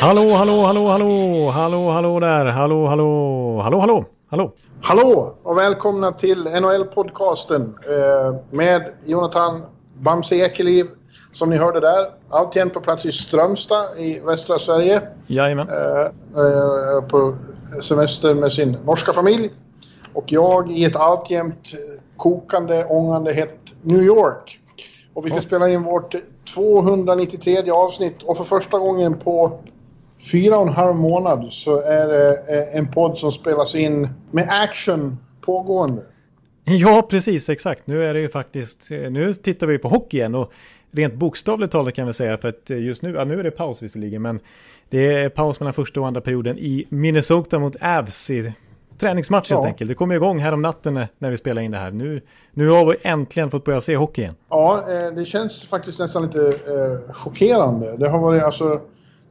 Hallå, hallå, hallå, hallå, hallå, hallå där, hallå, hallå, hallå, hallå, hallå. Hallå och välkomna till NHL-podcasten eh, med Jonathan Bamse Ekeliv som ni hörde där. Alltjämt på plats i Strömstad i västra Sverige. Jajamän. Eh, eh, på semester med sin norska familj. Och jag i ett alltjämt kokande, ångande hett New York. Och vi ska spela in vårt 293 avsnitt. Och för första gången på fyra och en halv månad så är det eh, en podd som spelas in med action pågående. Ja, precis, exakt. Nu är det ju faktiskt, nu tittar vi på hockey igen. Och rent bokstavligt talat kan vi säga för att just nu, ja nu är det paus visserligen, men det är paus mellan första och andra perioden i Minnesota mot Avs i träningsmatch helt enkelt. Det kommer igång här om natten när vi spelar in det här. Nu, nu har vi äntligen fått börja se hockey igen. Ja, eh, det känns faktiskt nästan lite eh, chockerande. Det har varit alltså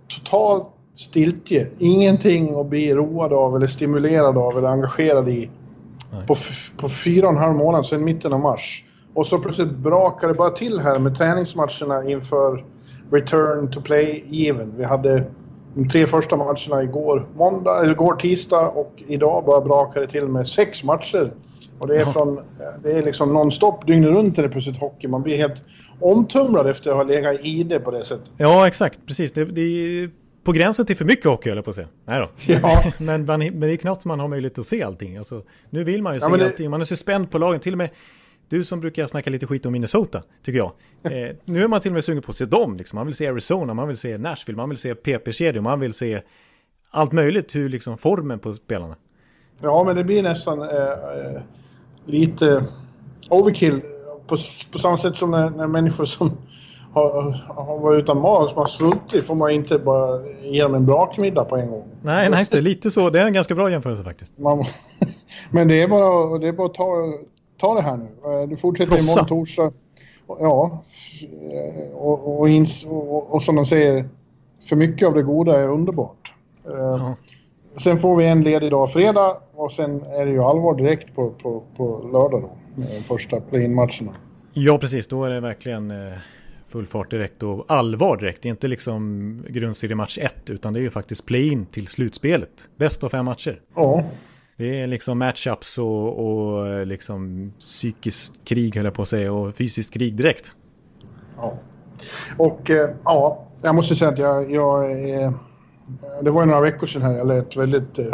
totalt stiltje. Ingenting att bli road av eller stimulerad av eller engagerad i. På, på fyra och en halv månad sedan mitten av mars. Och så plötsligt brakar det bara till här med träningsmatcherna inför return to play-given. Vi hade de tre första matcherna igår, måndag, igår tisdag och idag bara brakade till med sex matcher. Och det är, från, det är liksom nonstop dygnet runt är det plötsligt hockey. Man blir helt omtumlad efter att ha legat i det på det sättet. Ja, exakt. Precis. Det, det är på gränsen till för mycket hockey, eller på att säga. Nej då. Ja. men, man, men det är knappt som man har möjlighet att se allting. Alltså, nu vill man ju Ja, se det... allting. Man är så spänd på lagen. Till och med du som brukar snacka lite skit om Minnesota, tycker jag. Eh, nu är man till och med sugen på att se dem. Liksom. Man vill se Arizona, man vill se Nashville, man vill se PP-kedjor, man vill se allt möjligt, hur liksom formen på spelarna. Ja, men det blir nästan eh, lite overkill på, på samma sätt som när, när människor som har, har varit utan mat, som har svultit, får man inte bara ge dem en brakmiddag på en gång. Nej, nej, det är lite så. Det är en ganska bra jämförelse faktiskt. Man, men det är bara, det är bara att ta, ta det här nu. Du fortsätter Frossa. imorgon torsdag. Ja, och, och, ins, och, och som de säger, för mycket av det goda är underbart. Ja. Sen får vi en ledig dag fredag och sen är det ju allvar direkt på, på, på lördag då. De första play-in-matcherna. Ja, precis. Då är det verkligen eh, full fart direkt och allvar direkt. Det är inte liksom grundseriematch 1 utan det är ju faktiskt play-in till slutspelet. Bäst av fem matcher. Ja, Det är liksom matchups och, och eh, liksom psykiskt krig höll jag på att säga och fysiskt krig direkt. ja. Och eh, ja, jag måste säga att jag, jag Det var ju några veckor sedan här jag lät väldigt eh,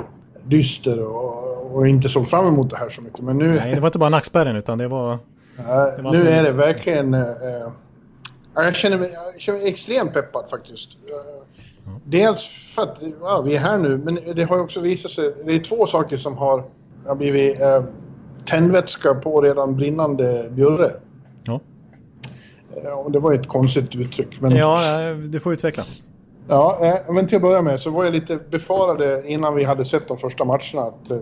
dyster och, och inte såg fram emot det här så mycket. Men nu, Nej, det var inte bara nackspärren utan det var... eh, var nu är det verkligen... Ja, jag, känner mig, jag känner mig extremt peppad faktiskt. Eh, Dels för att ja, vi är här nu, men det har ju också visat sig... Det är två saker som har, har blivit eh, tändvätska på redan brinnande bjurre. Ja, Eh, och det var ju ett konstigt uttryck. Men, ja eh, du får utveckla. Ja, eh, men till att börja med så var jag lite befarade innan vi hade sett de första matcherna att eh,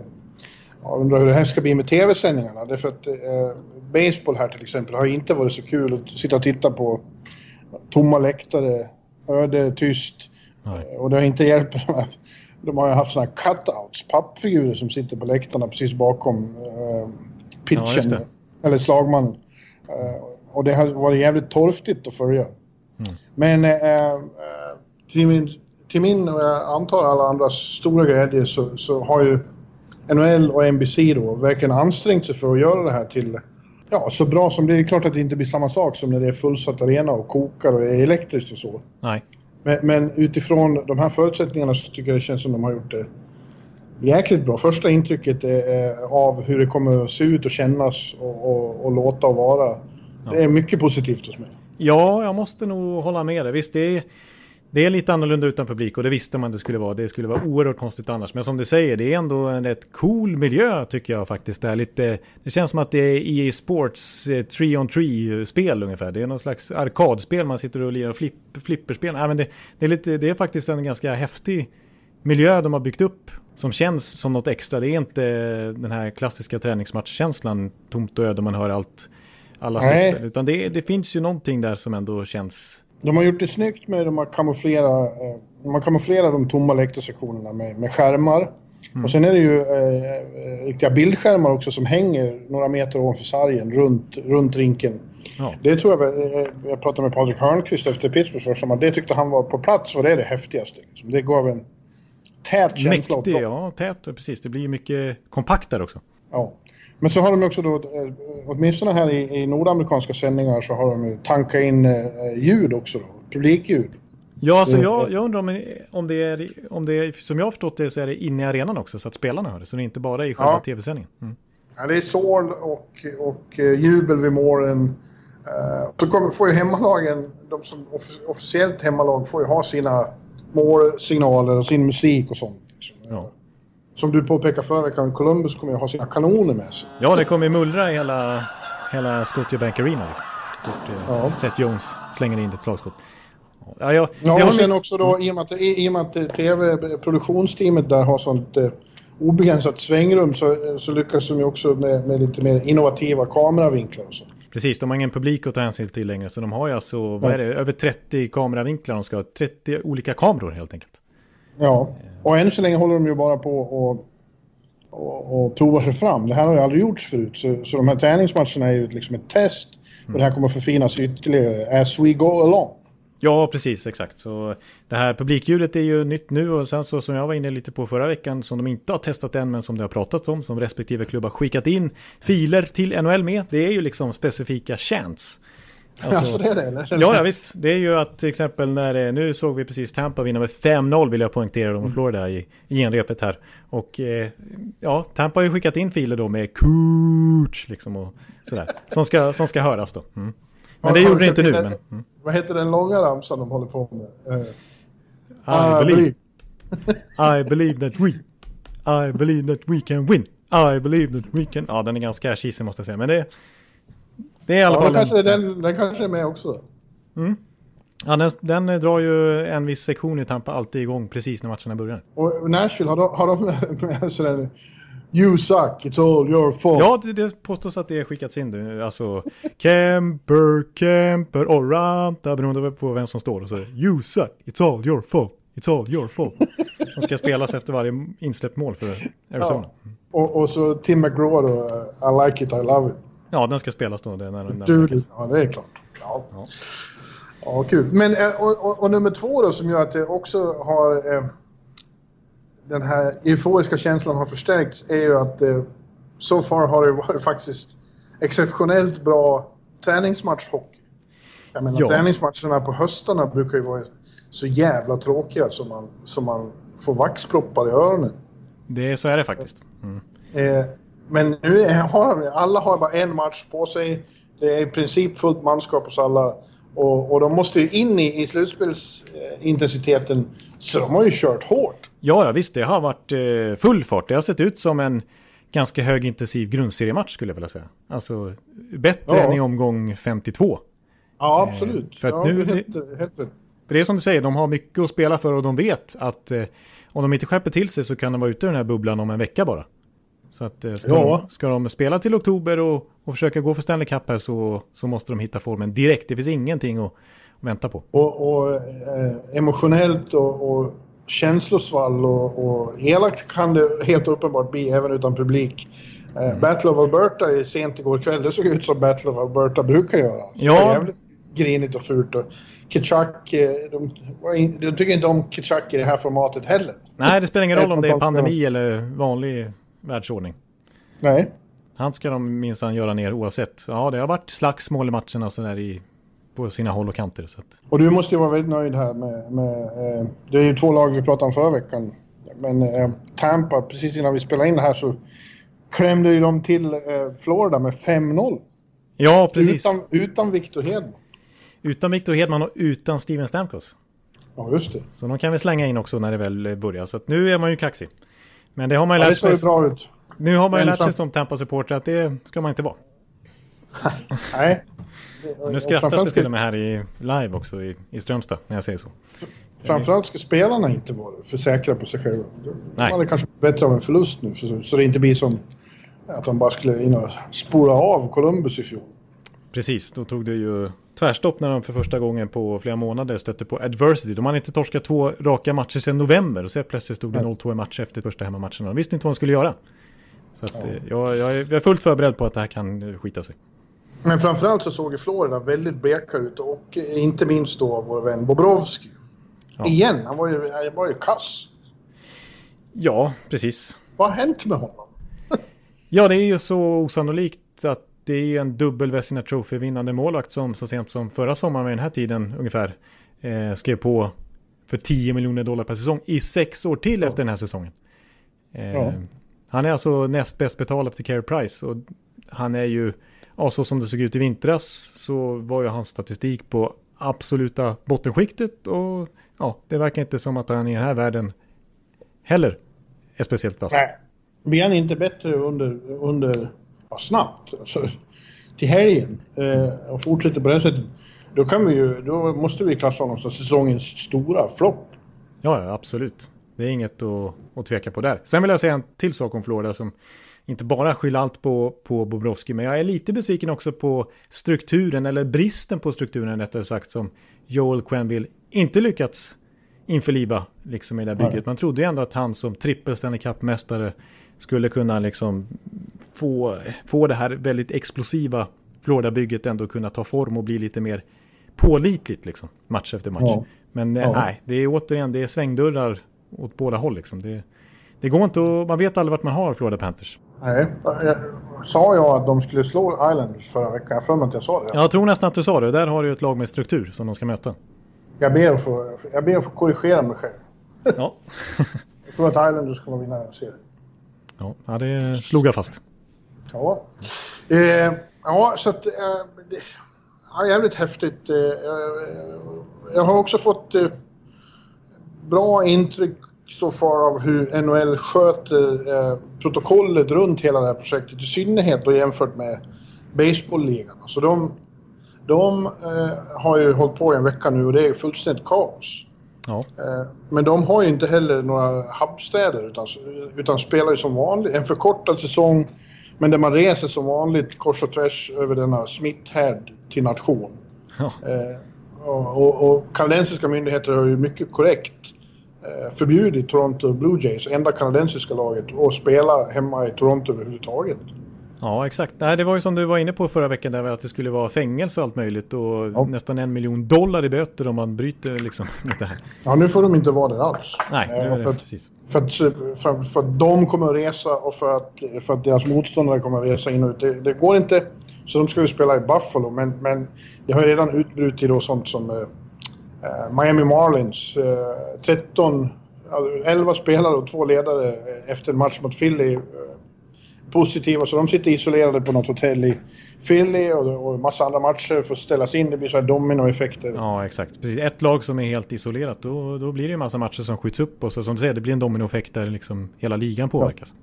jag undrar hur det här ska bli med tv-sändningarna. Därför att eh, baseball här till exempel har inte varit så kul att sitta och titta på tomma läktare, öde, tyst. Nej. Och det har inte hjälpt. De har ju haft såna här cutouts, pappfigurer som sitter på läktarna precis bakom eh, Ja, pitchen. det. eller slagmannen. Eh, och det har varit jävligt torftigt att följa. Men eh, eh, till min, till min och jag antar alla andras stora glädje så, så har ju NHL och NBC då verkligen ansträngt sig för att göra det här till ja, så bra som det är. klart att det inte blir samma sak som när det är fullsatt arena och kokar och är elektriskt och så. Nej. Men, men utifrån de här förutsättningarna så tycker jag det känns som de har gjort det jäkligt bra. Första intrycket är, är av hur det kommer att se ut och kännas och, och, och låta och vara. Det är mycket positivt hos mig. Ja, jag måste nog hålla med dig. Visst, det är, det är lite annorlunda utan publik och det visste man det skulle vara. Det skulle vara oerhört konstigt annars. Men som du säger, det är ändå en rätt cool miljö tycker jag faktiskt. Det, är lite, det känns som att det är EA Sports 3-on-3-spel eh, ungefär. Det är någon slags arkadspel man sitter och lirar och flipp, flipperspel. Ja, men det, det, är lite, det är faktiskt en ganska häftig miljö de har byggt upp som känns som något extra. Det är inte den här klassiska träningsmatchkänslan, tomt och öde, man hör allt, alla. Utan det, det finns ju någonting där som ändå känns... De har gjort det snyggt med de har kamouflerat, eh, de har kamouflerat de tomma läktarsektionerna med, med skärmar. Mm. Och sen är det ju eh, eh, riktiga bildskärmar också som hänger några meter ovanför sargen runt, runt rinken. Ja. Det tror jag, eh, jag pratade med Patrik Hörnqvist efter Pittsburgh första det tyckte han var på plats och det är det häftigaste. Liksom. Det gav en tät känsla. Mäktig, ja, tät, precis. Det blir mycket kompaktare också. Ja. Men så har de också då, eh, åtminstone här i, i nordamerikanska sändningar så har de tankat in eh, ljud också då, publikljud. Ja, alltså jag, jag undrar om, om, det är, om det är, som jag har förstått det så är det inne i arenan också så att spelarna hör det, så det är inte bara i själva ja. tv-sändningen. Mm. Ja, det är sorl och, och jubel vid målen. Så kommer, får ju hemmalagen, de som officiellt hemmalag får ju ha sina målsignaler och sin musik och sånt. Liksom. Ja. Som du påpekade förra veckan, Columbus kommer ju ha sina kanoner med sig. Ja, det kommer mullra i hela, hela Scotiabank Arena. Liksom. Stort, eh, ja. Seth Jones slänger in ett slagskott. Ja, jag, ja och sen min... också då i och med att, i, i och med att tv-produktionsteamet där har sånt eh, obegränsat svängrum så, så lyckas de ju också med, med lite mer innovativa kameravinklar och så. Precis, de har ingen publik att ta hänsyn till längre så de har ju alltså, vad är det, över 30 kameravinklar de ska ha, 30 olika kameror helt enkelt. Ja, och än så länge håller de ju bara på och, och, och provar sig fram. Det här har ju aldrig gjorts förut så, så de här träningsmatcherna är ju liksom ett test och det här kommer förfinas ytterligare as we go along. Ja, precis, exakt. Så det här publikljudet är ju nytt nu och sen så som jag var inne lite på förra veckan som de inte har testat än men som det har pratats om som respektive klubb har skickat in filer till NHL med. Det är ju liksom specifika chants. Alltså, alltså det är det eller? Ja, ja, visst. Det är ju att till exempel när det, nu såg vi precis Tampa vinna med 5-0 vill jag poängtera dem mm. Florida i, i genrepet här. Och eh, ja, Tampa har ju skickat in filer då med Coach liksom och sådär. Som ska, som ska höras då. Mm. Men det gjorde det inte nu. Men, mm. Vad heter den långa ramsan de håller på med? Uh, I, believe. I believe that we. I believe that we can win. I believe that we can. Ja, den är ganska cheesy måste jag säga. Men det, det är i alla ja, fall... Kanske en... den, den kanske är med också. Mm. Ja, den, den, drar ju en viss sektion i Tampa alltid igång precis när matcherna börjar. Och Nashville, har de, har de med sig den You suck, it's all your fault. Ja, det, det påstås att det är skickats in nu. Alltså, Kemper, Kemper och Ranta, beroende på vem som står. Och så You suck, it's all your fault. It's all your fault. De ska spelas efter varje insläppt mål för Arizona. Ja. Och, och, så Tim McGraw då, I like it, I love it. Ja, den ska spelas då. Det, när, när du, ja, det är klart. Ja. ja. ja kul. Men, eh, och, och, och, nummer två då som gör att det också har... Eh, den här euforiska känslan har förstärkts är ju att eh, så far har det varit faktiskt exceptionellt bra träningsmatchhockey. Jag menar ja. träningsmatcherna på höstarna brukar ju vara så jävla tråkiga som man, som man får vaxproppar i öronen. Det, så är det faktiskt. Mm. Eh, men nu har alla har bara en match på sig. Det är i princip fullt manskap hos alla. Och, och de måste ju in i, i slutspelsintensiteten. Så de har ju kört hårt. Ja, ja visst. Det har varit eh, full fart. Det har sett ut som en ganska högintensiv grundseriematch skulle jag vilja säga. Alltså bättre ja. än i omgång 52. Ja, absolut. Eh, för att ja, nu, helt, helt För det är som du säger, de har mycket att spela för och de vet att eh, om de inte skärper till sig så kan de vara ute i den här bubblan om en vecka bara. Så att eh, ska, ja. de, ska de spela till oktober och, och försöka gå för Stanley Cup här så, så måste de hitta formen direkt. Det finns ingenting att, att vänta på. Och, och eh, emotionellt och, och känslosvall och, och elakt kan det helt uppenbart bli även utan publik. Eh, mm. Battle of Alberta i sent igår kväll, det såg ut som Battle of Alberta brukar göra. Ja. Jävligt grinigt och fult. Och Kitchak, eh, de, de tycker inte om Kitchak i det här formatet heller. Nej, det spelar ingen roll om det är pandemi eller vanlig världsordning. Nej. Han ska de minsann göra ner oavsett. Ja, det har varit slagsmål i matcherna och sådär i på sina håll och kanter. Så att... Och du måste ju vara väldigt nöjd här med... med eh, det är ju två lag vi pratade om förra veckan. Men eh, Tampa, precis innan vi spelade in det här så klämde ju de till eh, Florida med 5-0. Ja, precis. Utan, utan Victor Hedman. Utan Victor Hedman och utan Steven Stamkos. Ja, just det. Så de kan vi slänga in också när det väl börjar. Så att nu är man ju kaxig. Men det har man ju Ja, det lärt sig. bra ut. Nu har man ju lärt sig som Tampa-supporter att det ska man inte vara. Nej. Nu skrattas det till och med här i live också i, i Strömstad när jag säger så. Framförallt ska spelarna inte vara för säkra på sig själva. De Nej. hade kanske bättre av en förlust nu, så, så det inte blir som att de bara skulle in och spola av Columbus i fjol. Precis, då tog det ju tvärstopp när de för första gången på flera månader stötte på adversity. De hade inte torskat två raka matcher sedan november och så plötsligt stod det 0-2 i match efter första hemmamatchen. De visste inte vad de skulle göra. Så att, eh, jag, jag, är, jag är fullt förberedd på att det här kan eh, skita sig. Men framförallt så såg ju Florida väldigt bleka ut och eh, inte minst då vår vän Bobrovski. Ja. Igen, han var ju, han var ju kass. Ja, precis. Vad har hänt med honom? Ja, det är ju så osannolikt att det är ju en dubbel Vezina Trophy-vinnande målvakt som så sent som förra sommaren vid den här tiden ungefär eh, skrev på för 10 miljoner dollar per säsong i sex år till efter den här säsongen. Eh, Ja. Han är alltså näst bäst betald efter Carey Price och han är ju, ja, så som det såg ut i vintras så var ju hans statistik på absoluta bottenskiktet och ja, det verkar inte som att han i den här världen heller är speciellt vass. Nej. Blir han inte bättre under, under ja, snabbt, alltså, till helgen eh, och fortsätter på det sättet, då, kan vi ju, då måste vi klassa honom som säsongens stora flopp. Ja, absolut. Det är inget att, att tveka på där. Sen vill jag säga en till sak om Florida som inte bara skyller allt på, på Bobrovski, men jag är lite besviken också på strukturen, eller bristen på strukturen rättare sagt, som Joel Quenville inte lyckats införliva liksom i det här bygget. Man trodde ju ändå att han som trippel Stanley Cup-mästare skulle kunna liksom få, få det här väldigt explosiva Florida-bygget ändå kunna ta form och bli lite mer pålitligt liksom, match efter match. Ja. Men eh, Ja. nej, det är återigen, det är svängdörrar åt båda håll liksom. Det, det går inte att, man vet aldrig vart man har Florida Panthers. Nej. Jag, sa jag att de skulle slå Islanders förra veckan? Jag för att jag sa det. Jag tror nästan att du sa det, där har du ett lag med struktur som de ska möta. Jag, ber att få, jag ber att få korrigera mig själv. Ja, Jag tror att Islanders kommer vinna den serien. ja, det slog jag fast. Ja. Eh, ja, så att... Eh, det, ja, jävligt häftigt. Eh, jag har också fått eh, bra intryck så far av hur NHL sköter eh, protokollet runt hela det här projektet. I synnerhet då jämfört med baseballligan. Så de, de eh, har ju hållit på i en vecka nu och det är fullständigt kaos. Ja, Eh, Men de har ju inte heller några hubbstäder utan, utan spelar ju som vanligt. En förkortad säsong men där man reser som vanligt kors och tvärs över denna smitthärd till nation. Ja. Eh, och, och, och kanadensiska myndigheter har ju mycket korrekt eh, förbjudit Toronto Blue Jays, enda kanadensiska laget, att spela hemma i Toronto överhuvudtaget. Ja exakt. Nej, det var ju som du var inne på förra veckan där att det skulle vara fängelse och allt möjligt och Ja. nästan en miljon dollar i böter om man bryter liksom mot det här. Ja, nu får de inte vara där alls. Nej, nu Eh, för att precis. För att, för, för att de kommer att resa och för att, för att deras motståndare kommer att resa in och ut. Det, det går inte. Så de ska ju spela i Buffalo. Men, men det har ju redan utbrutit då sånt som eh, eh, Miami Marlins. Eh, 13, alltså 11 spelare och två ledare eh, efter en match mot Philly. Positiva, så de sitter isolerade på något hotell i Philly och, och massa andra matcher får ställas in. Det blir så här dominoeffekter. Ja, exakt. Precis. Ett lag som är helt isolerat, då, då blir det ju massa matcher som skjuts upp och så som du säger, det blir en dominoeffekt där liksom hela ligan påverkas.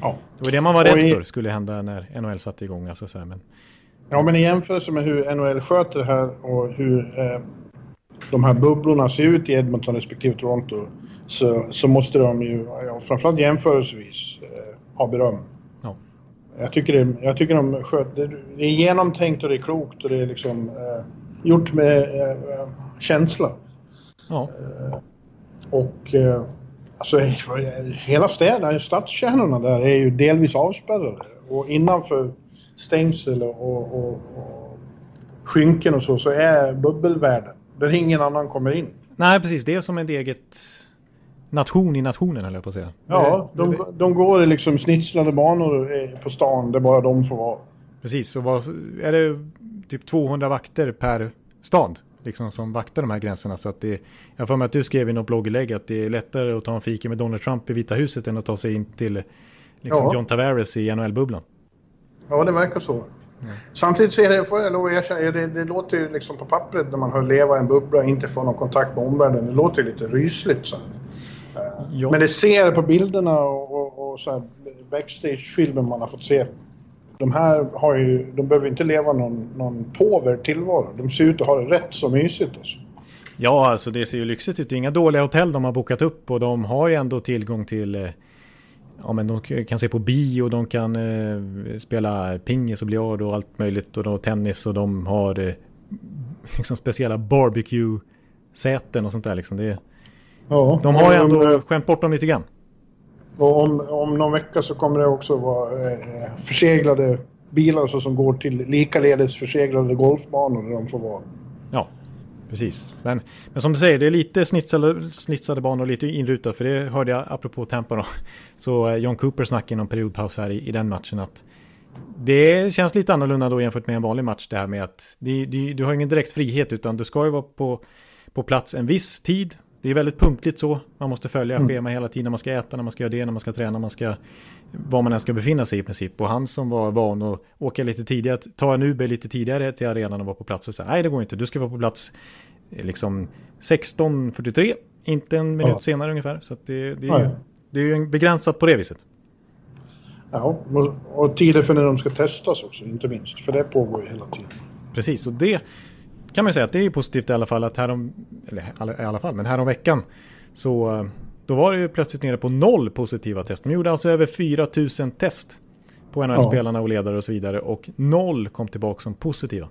Ja. Det var det man var rädd i- för skulle hända när NHL satte igång. Alltså så här, men, Ja, men i jämförelse med hur NHL sköter det här och hur eh, de här bubblorna ser ut i Edmonton respektive Toronto så, så måste de ju, ja, framförallt jämförelsevis, eh, ha beröm. Ja. Jag tycker, det, jag tycker de sköter det. Det är genomtänkt och det är klokt och det är liksom eh, gjort med eh, känsla. ja. Och eh, alltså hela städerna, stadskärnorna där är ju delvis avspärrade. Och innanför stängsel och, och, och, och skynken och så, så är bubbelvärlden. Där ingen annan kommer in. Nej, precis. Det är som ett eget nation i nationen, höll jag på att säga. Ja, Det- de, det- de går i liksom snitslade banor på stan där bara de får vara. Precis, och vad, är det typ 200 vakter per stad liksom, som vaktar de här gränserna. Så att det, jag för mig att du skrev i något blogginlägg att det är lättare att ta en fika med Donald Trump i Vita huset än att ta sig in till liksom, Ja. John Tavares i NHL-bubblan. Ja, det verkar så. Mm. Samtidigt så är det, får jag lov att erkänna, det, det låter ju liksom på pappret när man hör leva en bubbla och inte få någon kontakt med omvärlden. Det låter ju lite rysligt så ja. Men det ser på bilderna och, och, och så backstage-filmer man har fått se. De här har ju, de behöver inte leva någon, någon påver tillvaro. De ser ut att ha det rätt så mysigt alltså. Ja, alltså det ser ju lyxigt ut. Det är inga dåliga hotell de har bokat upp och de har ju ändå tillgång till eh, Ja men de kan se på bio, de kan eh, spela pingis och biljard och allt möjligt och de har tennis och de har eh, liksom speciella barbecue-säten och sånt där liksom. Det, ja, de har ju ändå skämt bort dem lite grann. Och om, om någon vecka så kommer det också vara eh, förseglade bilar så som går till likaledes förseglade golfbanor där de får vara. Ja, precis. Men, men som du säger, det är lite snitsade, snitsade banor och lite inrutat. För det hörde jag apropå Tampa då. Så eh, John Cooper snackade i någon periodpaus här i, i den matchen att det känns lite annorlunda då jämfört med en vanlig match det här med att det, det, du har ingen direkt frihet utan du ska ju vara på, på plats en viss tid. Det är väldigt punktligt så. Man måste följa mm. schema hela tiden när man ska äta, när man ska göra det, när man ska träna, man ska, var man än ska befinna sig i princip. Och han som var van att åka lite tidigare, ta en Uber lite tidigare till arenan och vara på plats och säga nej det går inte, du ska vara på plats eh, liksom 16.43, inte en minut ja. senare ungefär. Så det, det, är ju, det är ju begränsat på det viset. Ja, och tider för när de ska testas också, inte minst. För det pågår ju hela tiden. Precis, och det kan man säga att det är positivt i alla fall att härom, eller i alla fall, men härom veckan så då var det ju plötsligt nere på noll positiva test. De gjorde alltså över 4000 test på NHL-spelarna och ledare och så vidare och noll kom tillbaka som positiva.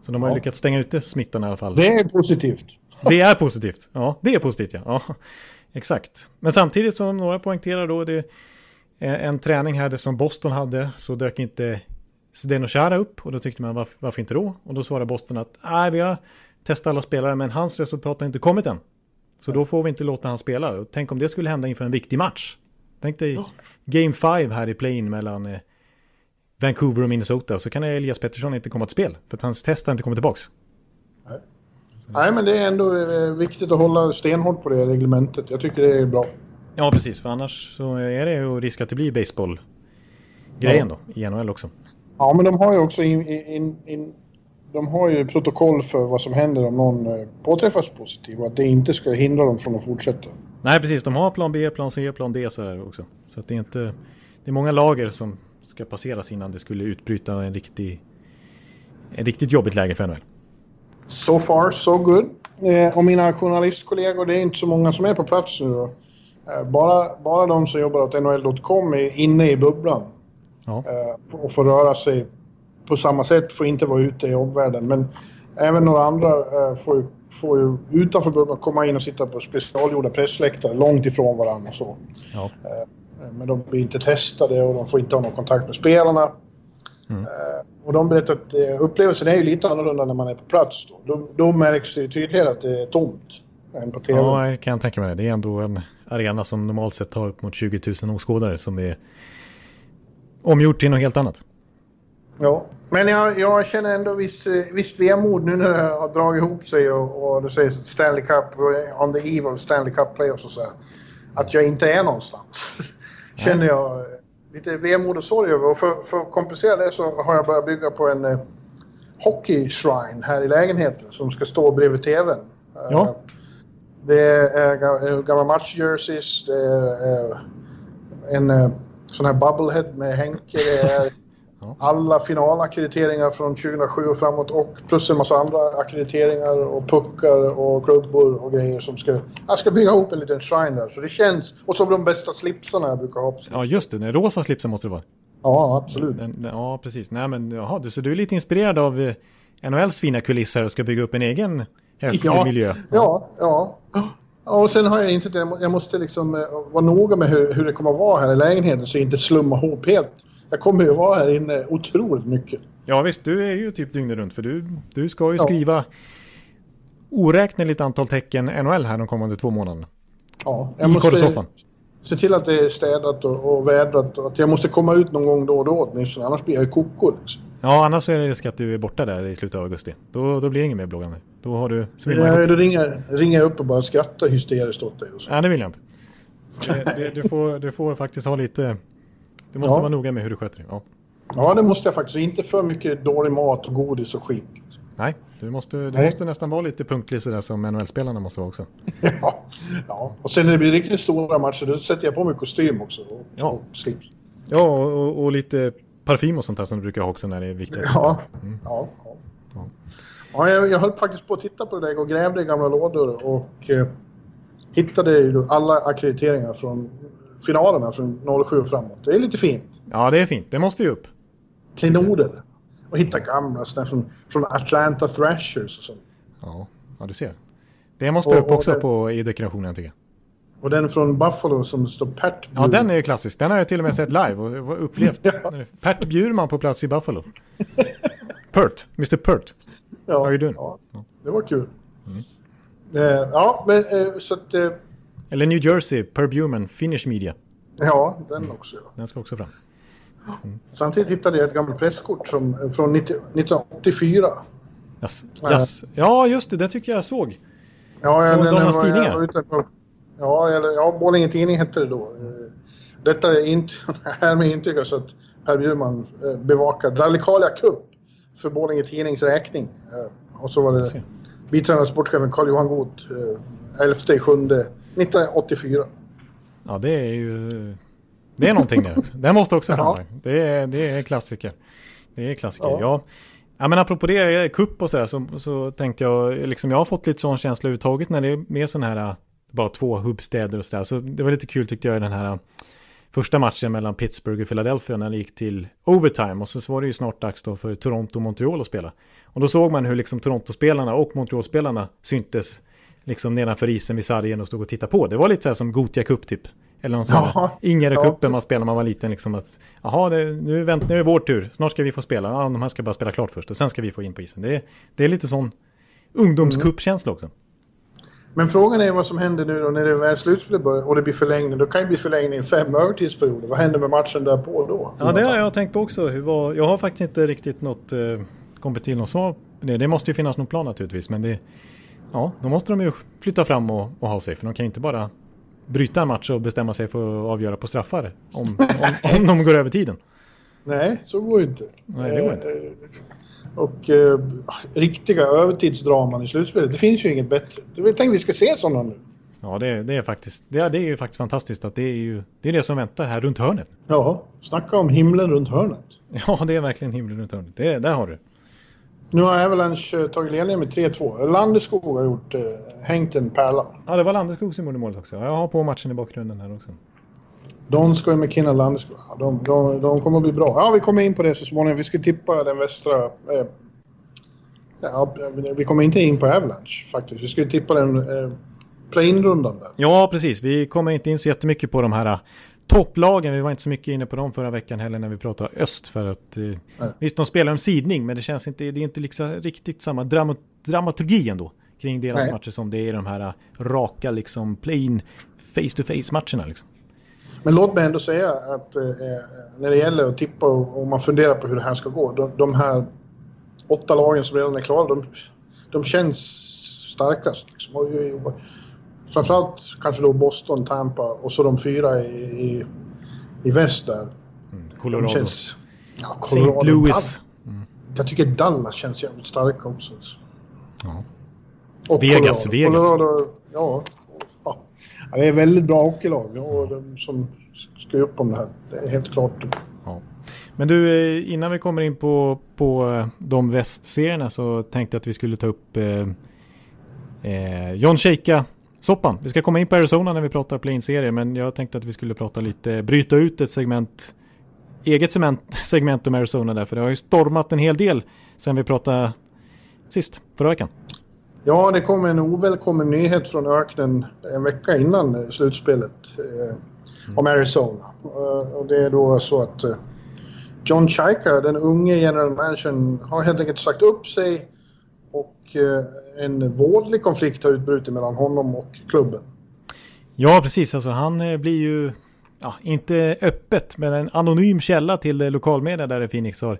Så de har ja. lyckats stänga ute smittan i alla fall. Det är positivt. Det är positivt. Ja, det är positivt ja. ja. Exakt. Men samtidigt som några poängterar då det en träning här som Boston hade så dök inte Zdeno Chara upp och då tyckte man varför, varför inte då? Och då svarade Boston att nej vi har testat alla spelare men hans resultat har inte kommit än. Så då får vi inte låta han spela. tänk om det skulle hända inför en viktig match. Tänk dig Game 5 här i play-in mellan eh, Vancouver och Minnesota. Så kan Elias Pettersson inte komma till spel. För att hans test har inte kommit tillbaks. Nej. Nej, men det är ändå eh, viktigt att hålla stenhårt på det reglementet. Jag tycker det är bra. Ja, precis. För annars så är det ju risk att det blir baseball-grejen ja. då i NHL också. Ja, men de har ju också in, in, in, de har ju protokoll för vad som händer om någon eh, påträffas positiv och att det inte ska hindra dem från att fortsätta. Nej, precis. De har plan B, plan C, plan D så här också. Så att det är inte... Det är många lager som ska passeras innan det skulle utbryta en riktig... En riktigt jobbigt läge för NHL. So far, so good. Eh, och mina journalistkollegor, det är inte så många som är på plats nu då. Eh, bara, bara de som jobbar åt NHL.com är inne i bubblan. Ja. Eh, och får röra sig på samma sätt, får inte vara ute i omvärlden. Men även några andra eh, får, får ju utanför bubblan komma in och sitta på specialgjorda pressläktare långt ifrån varandra och så. Ja. Eh, men de blir inte testade och de får inte ha någon kontakt med spelarna. Mm. Och de berättar att upplevelsen är ju lite annorlunda när man är på plats. Då, då, då märks det ju tydligare att det är tomt än på TV. Ja, jag kan tänka mig det. Det är ändå en arena som normalt sett har upp mot 20 000 åskådare som är omgjort till något helt annat. Ja, men jag, jag känner ändå viss, visst vemod nu när det har dragit ihop sig och, och det sägs Stanley Cup, on the eve of Stanley Cup playoffs och så här, Att jag inte är någonstans. känner jag lite vemod och sorg över. Och för, för att kompensera det så har jag börjat bygga på en eh, hockey-shrine här i lägenheten som ska stå bredvid TVn. Ja. Uh, det är gamla match-jerseys, det är uh, en uh, sån här bubblehead med Henke. Det är alla finalackrediteringar från 2007 och framåt och plus en massa andra akkrediteringar och puckar och klubbor och grejer som ska... Jag ska bygga ihop en liten shrine där. Så det känns... Och så de bästa slipsarna jag brukar ha på Ja, just det. Den rosa slipsen måste det vara. Ja, absolut. Den, den, ja, precis. Nej, men jaha, du, så du är lite inspirerad av eh, NHLs fina kulisser och ska bygga upp en egen ja, miljö? Ja, ja. ja. Och sen har jag insett att jag måste liksom eh, vara noga med hur, hur det kommer att vara här i lägenheten så jag inte slumma ihop helt. Jag kommer ju vara här inne otroligt mycket. Ja visst, du är ju typ dygnet runt för du, du ska ju ja. skriva oräkneligt antal tecken NHL här de kommande två månaderna. Ja, jag I måste se till att det är städat och, och vädrat och att jag måste komma ut någon gång då och då åtminstone, annars blir jag ju koko liksom. Ja, annars är det risk att du är borta där i slutet av augusti. Då, då blir det inget mer bloggande. Då har du... Ja, då ringer, ringer jag upp och bara skrattar hysteriskt åt dig. Och så. Nej, det vill jag inte. Det, det, du, får, du får faktiskt ha lite... Du måste ja. vara noga med hur du sköter dig. Ja. Ja, det måste jag faktiskt. Inte för mycket dålig mat och godis och skit. Nej, du måste, du måste nästan vara lite punktlig sådär som NHL-spelarna måste vara också. ja, ja, och sen när det blir riktigt stora matcher då sätter jag på mig kostym också och, ja. och slips. Ja, och, och, lite parfym och sånt där som du brukar ha också när det är viktigt. Ja, mm. ja, ja. ja. ja jag, jag höll faktiskt på att titta på det där och grävde i gamla lådor och eh, hittade alla akkrediteringar från finalerna från 07 och framåt. Det är lite fint. Ja, det är fint. Det måste ju upp. Klenoder. Och hitta gamla sådana från, från Atlanta Thrashers och sånt. Ja, ja du ser. Det måste och, upp också den, på, i dekorationen tycker jag. Och den från Buffalo som står Pert Bjurman. Ja, den är ju klassisk. Den har jag till och med sett live och upplevt. ja. Pert Bjurman på plats i Buffalo. Pert, Mr Pert. Ja, How you doing? Ja, det var kul. Mm. Eh, ja, men eh, så att... Eh, Eller New Jersey, Per Bjurman, Finnish Media. Ja, den också. Ja. Den ska också fram. Mm. Samtidigt hittade jag ett gammalt presskort som, från 90, 1984. Yes. Yes. Ja, just det. Det tycker jag såg. Ja, jag, den, tidningar. ja, eller, ja, Borlänge Tidning hette det då. Detta är inte, härmed intygas att Per Bjurman bevakar Rallikalia Cup för Borlänge Tidnings räkning. Och så var det biträdande sportchefen Carl-Johan Goth 11 7 1984. Ja, det är ju... Det är någonting det också. Den måste också fram. Det är, det är klassiker. Det är klassiker, ja. ja. Ja men apropå det, kupp och sådär så, så tänkte jag, liksom jag har fått lite sån känsla överhuvudtaget när det är mer sån här, bara två hubbstäder och sådär. Så det var lite kul tyckte jag i den här första matchen mellan Pittsburgh och Philadelphia när det gick till overtime. Och så var det ju snart dags då för Toronto och Montreal att spela. Och då såg man hur liksom Toronto-spelarna och Montreal-spelarna syntes liksom nedanför isen vid sargen och stod och tittade på. Det var lite så här som Gotia Cup typ. Eller någon sån ja, Ingare-cupen ja. man spelade när man var liten. Liksom att, Jaha, det, nu, vänt, nu är det vår tur. Snart ska vi få spela. Ja, de här ska bara spela klart först och sen ska vi få in på isen. Det, det är lite sån ungdomscup-känsla också. Men frågan är vad som händer nu då när det är slutspelet börjar och det blir förlängning. Då kan det bli förlängning fem övertidsperioder. Vad händer med matchen därpå då? Ja, det har jag tänkt på också. Var, jag har faktiskt inte riktigt något, eh, kommit till något svar det. Det måste ju finnas någon plan naturligtvis. Men det, ja, då måste de ju flytta fram och, och ha sig. För de kan ju inte bara bryta en match och bestämma sig för att avgöra på straffar om, om, om de går över tiden. Nej, så går ju inte. Nej, det går inte. Eh, och eh, riktiga övertidsdraman i slutspelet, det finns ju inget bättre. Jag tänkte vi ska se sådana nu. Ja, det, det är faktiskt, det, det, är ju faktiskt fantastiskt att det är ju det, är det som väntar här runt hörnet. Ja, snacka om himlen runt hörnet. Ja, det är verkligen himlen runt hörnet. Det, där har du. Nu har Avalanche eh, tagit ledningen med 3-2. Landeskog har gjort, eh, hängt en pärla. Ja, det var Landeskog som gjorde målet också. Jag har på matchen i bakgrunden här också. Donskoj, McKinnon, Landeskog. Ja, de, de, de kommer att bli bra. Ja, vi kommer in på det så småningom. Vi ska tippa den västra... Eh, ja, vi kommer inte in på Avalanche faktiskt. Vi ska tippa den eh, play-in-rundan där. Ja, precis. Vi kommer inte in så jättemycket på de här topplagen, vi var inte så mycket inne på dem förra veckan heller när vi pratade öst för att eh, visst de spelar en sidning men det känns inte, det är inte liksom riktigt samma dramat, dramaturgi ändå kring deras Nej. matcher som det är i de här eh, raka liksom plain face to face matcherna liksom. Men låt mig ändå säga att eh, när det gäller att tippa och, och, man funderar på hur det här ska gå, de, de här åtta lagen som redan är klara, de, de känns starkast. Liksom. Och, och, framförallt kanske då Boston, Tampa och så de fyra i, i, i väst där. Mm, Colorado. Känns, ja, Colorado. St. Louis. Mm. Jag tycker Dallas känns jävligt starka också. Ja. Och Vegas, Colorado. Vegas. Colorado, ja, ja. Det är väldigt bra hockeylag och de som ska upp om det här. Det är helt klart. Ja. Men du, eh, innan vi kommer in på, på eh, de västserierna så tänkte jag att vi skulle ta upp eh, eh John Sheika soppan. Vi ska komma in på Arizona när vi pratar play-in-serie, men jag tänkte att vi skulle prata lite, bryta ut ett segment, eget segment, segment om Arizona där, för det har ju stormat en hel del sen vi pratade sist, förra veckan. Ja, det kom en ovälkommen nyhet från öknen en vecka innan slutspelet eh, mm. om Arizona. Uh, och det är då så att uh, John Chaika, den unge general managern, har helt enkelt sagt upp sig och uh, en vådlig konflikt har utbrutit mellan honom och klubben. Ja, precis. Alltså, han eh, blir ju, ja, inte öppet, men en anonym källa till lokalmedia där i Phoenix har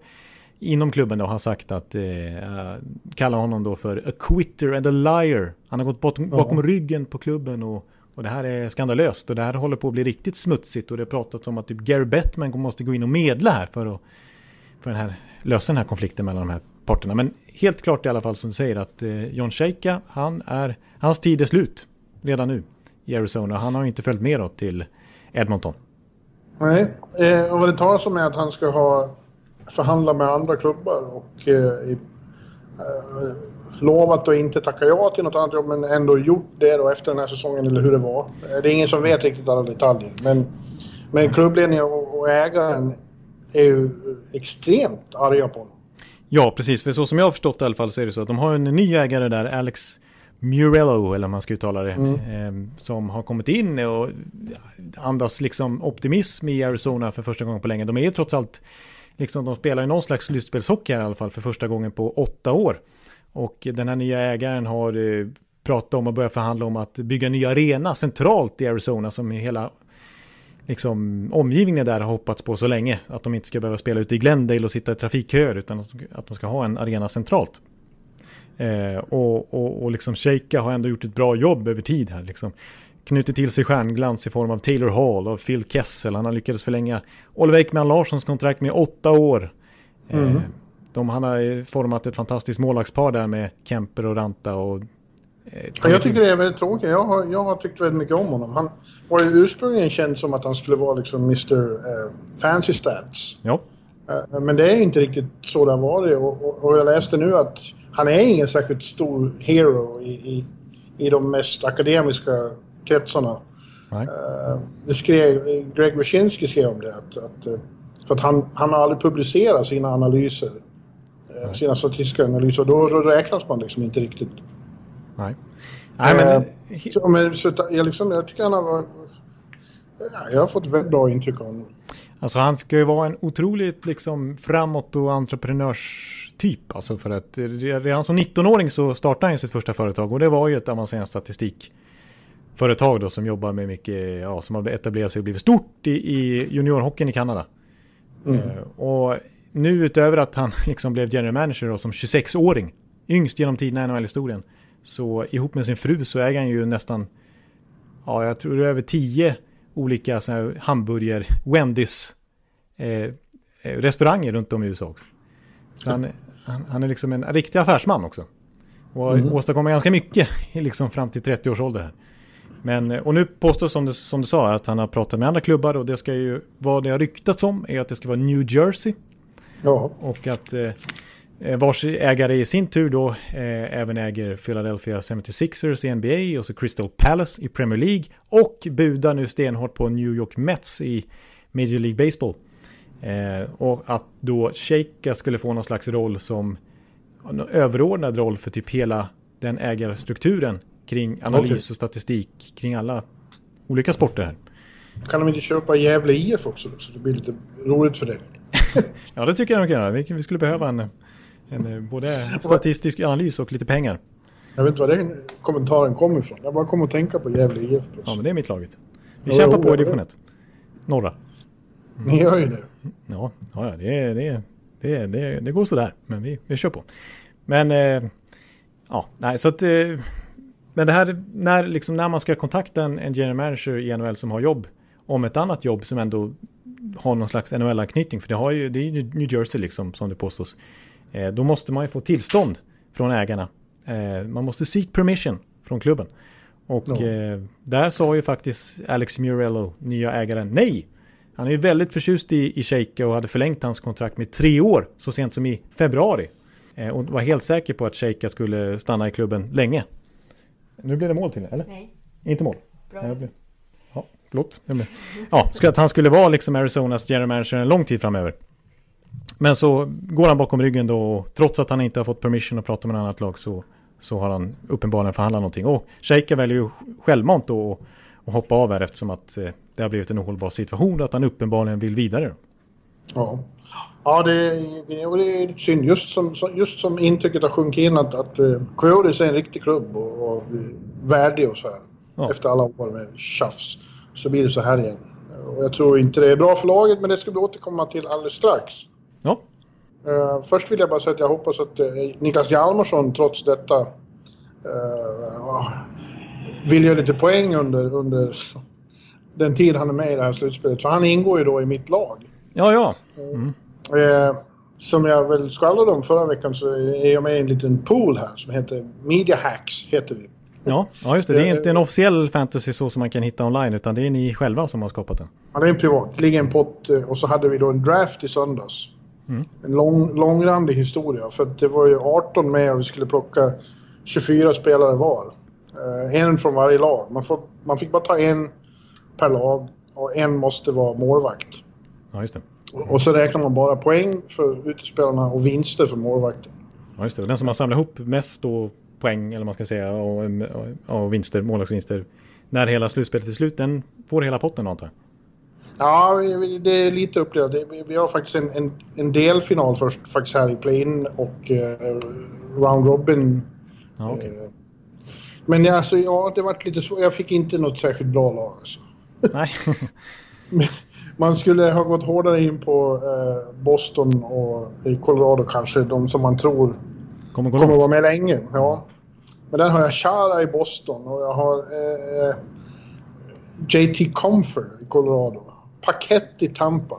inom klubben då har sagt att, eh, kallar honom då för a quitter and a liar. Han har gått bakom, bakom ryggen på klubben och, och det här är skandalöst och det här håller på att bli riktigt smutsigt och det har pratats om att typ Gary Bettman måste gå in och medla här för att för den här, lösa den här konflikten mellan de här parterna. Men helt klart i alla fall som du säger att eh, John Sheika, han är, hans tid är slut redan nu i Arizona. Han har inte följt med då till Edmonton. Nej, eh, och vad det talas om är att han ska ha förhandlat med andra klubbar och eh, eh, lovat att inte tacka ja till något annat jobb men ändå gjort det då efter den här säsongen eller hur det var. Eh, det är ingen som vet riktigt alla detaljer men, men klubbledningen och, och ägaren är ju extremt arga på honom. Ja, precis. För så som jag har förstått i alla fall så är det så att de har en ny ägare där, Alex Murello, eller man ska uttala det, mm. eh, som har kommit in och andas liksom optimism i Arizona för första gången på länge. De är ju trots allt, liksom, de spelar ju någon slags slutspelshockey i alla fall för första gången på åtta år. Och den här nya ägaren har eh, pratat om att börja förhandla om att bygga en ny arena centralt i Arizona som hela liksom, omgivningen där har hoppats på så länge. Att de inte ska behöva spela ute i Glendale och sitta i trafikköer utan att de ska ha en arena centralt. Eh, och, och, och liksom Sheika har ändå gjort ett bra jobb över tid här. Liksom. Knutit till sig stjärnglans i form av Taylor Hall och Phil Kessel. Han har lyckats förlänga Oliver Ekman Larssons kontrakt med åtta år. Eh, mm. de, han har format ett fantastiskt målvaktspar där med Kemper och Ranta. Och, eh, jag tycker det är väldigt tråkigt. Jag har, jag har tyckt väldigt mycket om honom. Han var ju ursprungligen känd som att han skulle vara liksom Mr. Eh, Fancy Stats. Ja. Eh, men det är inte riktigt så det har varit. Och, och, och jag läste nu att han är ingen särskilt stor hero i, i, i de mest akademiska kretsarna. Nej. Uh, det skrev, Greg Wyszynski skrev om det. Att, att, eh, för att han, han har aldrig publicerat sina analyser. Uh, sina statistiska analyser. Då, då räknas man liksom inte riktigt. Nej. Nej men... Uh, så, men så, jag, liksom, jag tycker han har... Jag har fått väldigt bra intryck av honom. Alltså han ska ju vara en otroligt liksom framåt och entreprenörstyp. Alltså för att redan som 19-åring så startade han sitt första företag och det var ju ett avancerat statistikföretag då som jobbar med mycket, ja som har etablerat sig och blivit stort i, i juniorhockeyn i Kanada. Mm. Uh, och nu utöver att han liksom blev general manager då, som 26-åring, yngst genom tiderna i NHL-historien, så ihop med sin fru så äger han ju nästan, ja jag tror det är över 10 olika hamburger, Wendys eh, eh, restauranger runt om i USA också. Så han, han, han, är liksom en riktig affärsman också. Och mm. åstadkommer ganska mycket liksom fram till 30 års ålder. Här. Men, och nu påstås som du, som du sa att han har pratat med andra klubbar och det ska ju, vad det har ryktats om är att det ska vara New Jersey. Ja. Och att eh, Eh, vars ägare i sin tur då eh, även äger Philadelphia 76ers i NBA och så Crystal Palace i Premier League och budar nu stenhårt på New York Mets i Major League Baseball. Eh, och att då Sheikha skulle få någon slags roll som överordnad roll för typ hela den ägarstrukturen kring analys och statistik kring alla olika sporter här. Kan de inte köpa Gävle IF också så det blir lite roligt för dig? ja, det tycker jag de kan göra. Vi skulle behöva en en, eh, både statistisk analys och lite pengar. Jag vet inte var den kommentaren kommer ifrån. Jag bara kom att tänka på Gävle IF. Ja, men det är mitt laget. Vi ja, kämpar på i division 1. Norra. Mm. Ni gör ju det. Ja, ja det, det, det, det, det går sådär. Men vi, vi kör på. Men, eh, ja, nej, så att... Eh, men det här, när, liksom, när man ska kontakta en, en general manager i NHL som har jobb om ett annat jobb som ändå har någon slags NHL-anknytning. För det, har ju, det är ju New Jersey liksom, som det påstås. Eh, då måste man ju få tillstånd från ägarna. Eh, man måste seek permission från klubben. Och ja. Eh, där sa ju faktiskt Alex Murello, nya ägaren, nej. Han är ju väldigt förtjust i, i Sheikha och hade förlängt hans kontrakt med tre år så sent som i februari. och var helt säker på att Sheikha skulle stanna i klubben länge. Nu blev det mål till eller? Nej. Inte mål? Bra. Ja, förlåt. Ja, att han skulle vara liksom Arizonas general manager en lång tid framöver. Men så går han bakom ryggen då och trots att han inte har fått permission att prata med ett annat lag så, så har han uppenbarligen förhandlat någonting. Och Sheikha väljer ju självmant då att hoppa av här eftersom att eh, det har blivit en ohållbar situation och att han uppenbarligen vill vidare. Ja, ja det, det är synd. Just som, just som intrycket har sjunkit in att, att Coyotes är en riktig klubb och, och värdig och så här. Ja. Efter alla år med tjafs så blir det så här igen. Och jag tror inte det är bra för laget men det ska vi återkomma till alldeles strax. Ja. Uh, först vill jag bara säga att jag hoppas att uh, Niklas Hjalmarsson trots detta uh, vill göra lite poäng under, under den tid han är med i det här slutspelet. Så han ingår ju då i mitt lag. Ja, ja. Mm. som jag väl skvallrade om förra veckan så är jag med i en liten pool här som heter Media Hacks. Heter vi. Ja, ja just det. Det är inte en officiell fantasy så som man kan hitta online utan det är ni själva som har skapat den. Ja, det är en privat. Det ligger en pott och så hade vi då en draft i söndags. Mm. En lång, långrandig historia för det var ju 18 med och vi skulle plocka 24 spelare var. Uh, en från varje lag. Man, får, man fick bara ta en per lag och en måste vara målvakt. Ja, just det. Och så räknar man bara poäng för utespelarna och vinster för målvakten. Ja, just det. Den som har samlat ihop mest då poäng, eller man ska säga, och, och, och vinster, målvaktsvinster, när hela slutspelet är slut, den får hela potten antar jag? Ja, det är lite uppdelat. Vi har faktiskt en, en, en delfinal först faktiskt här i play-in och uh, round robin. Ja, okay. uh, men alltså, ja, det var lite svårt. Jag fick inte något särskilt bra lag. Alltså. Nej. man skulle ha gått hårdare in på uh, Boston och Colorado kanske, de som man tror kommer, kommer vara med länge. Ja. Men den har jag Chara i Boston och jag har JT Comfer i Colorado pakett i Tampa.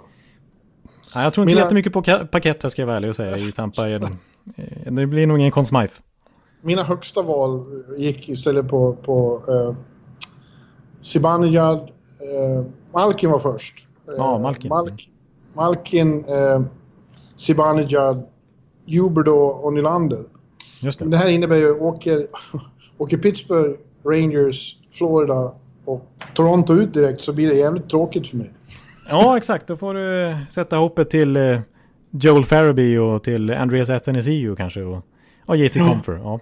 Nej, jag tror inte Mina... jättemycket på pakett här ska jag vara ärlig och säga i Tampa. Eh, det blir nog ingen Conn Smythe. Mina högsta val gick istället på, på uh, Zibanejad. Uh, Malkin var först. Ja, Malkin. Malk, Malkin, uh, Zibanejad, Huberdo och Nylander. Just det. det här innebär ju åker, åker Pittsburgh, Rangers, Florida och Toronto ut direkt så blir det jävligt tråkigt för mig. Ja, exakt. Då får du sätta hoppet till eh, Joel Farabee och till Andreas Athanasiou kanske. Och, och JT Comfer. Ja.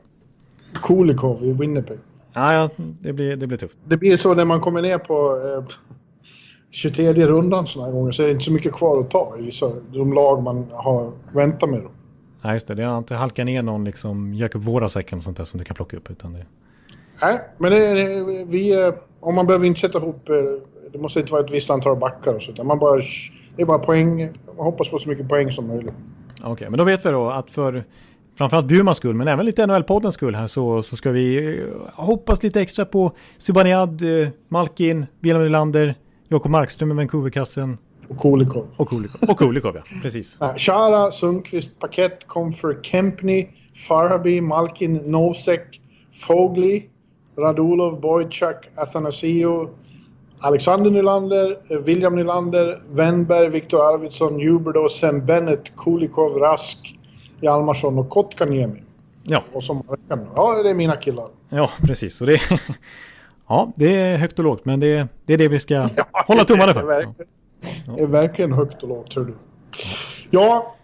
Kulikov i Winnipeg. Ja, ja det, blir, det blir tufft. Det blir så när man kommer ner på eh, 23 rundan sådana gånger så är det inte så mycket kvar att ta i så, de lag man har väntat med. Då. Nej, just det. Det har inte halkat ner någon liksom Jakob Vorasek eller sånt där som du kan plocka upp. Utan det... Nej, men det, vi, eh, om man behöver inte sätta ihop eh, det måste inte vara ett visst antal backar och så, utan man bara, det är bara poäng, man hoppas på så mycket poäng som möjligt. Okej, okay, men då vet vi då att för framförallt Bjurmans skull, men även lite NHL-poddens skull här så, så ska vi eh, hoppas lite extra på Zibanejad, Malkin, Wilhelm Nylander, Jakob Markström med Vancouverkassen. Och Kulikov. Och Kulikov, och Kulikov ja, precis. Chara, Sundqvist, Paket, Comfer, Kempney, Faraby, Malkin, Nosek, Fogley, Radulov, Boychuk, Athanasio, Alexander Nylander, William Nylander, Wennberg, Viktor Arvidsson, Huberdo, Sam Bennett, Kulikov, Rask, Hjalmarsson och Kotkaniemi. Ja. Och som, ja, det är mina killar. Ja, precis. Och det, ja, det är högt och lågt, men det, det är det vi ska ja, hålla tummarna för. Det är, verkligen, det är verkligen högt och lågt, tror du. Ja,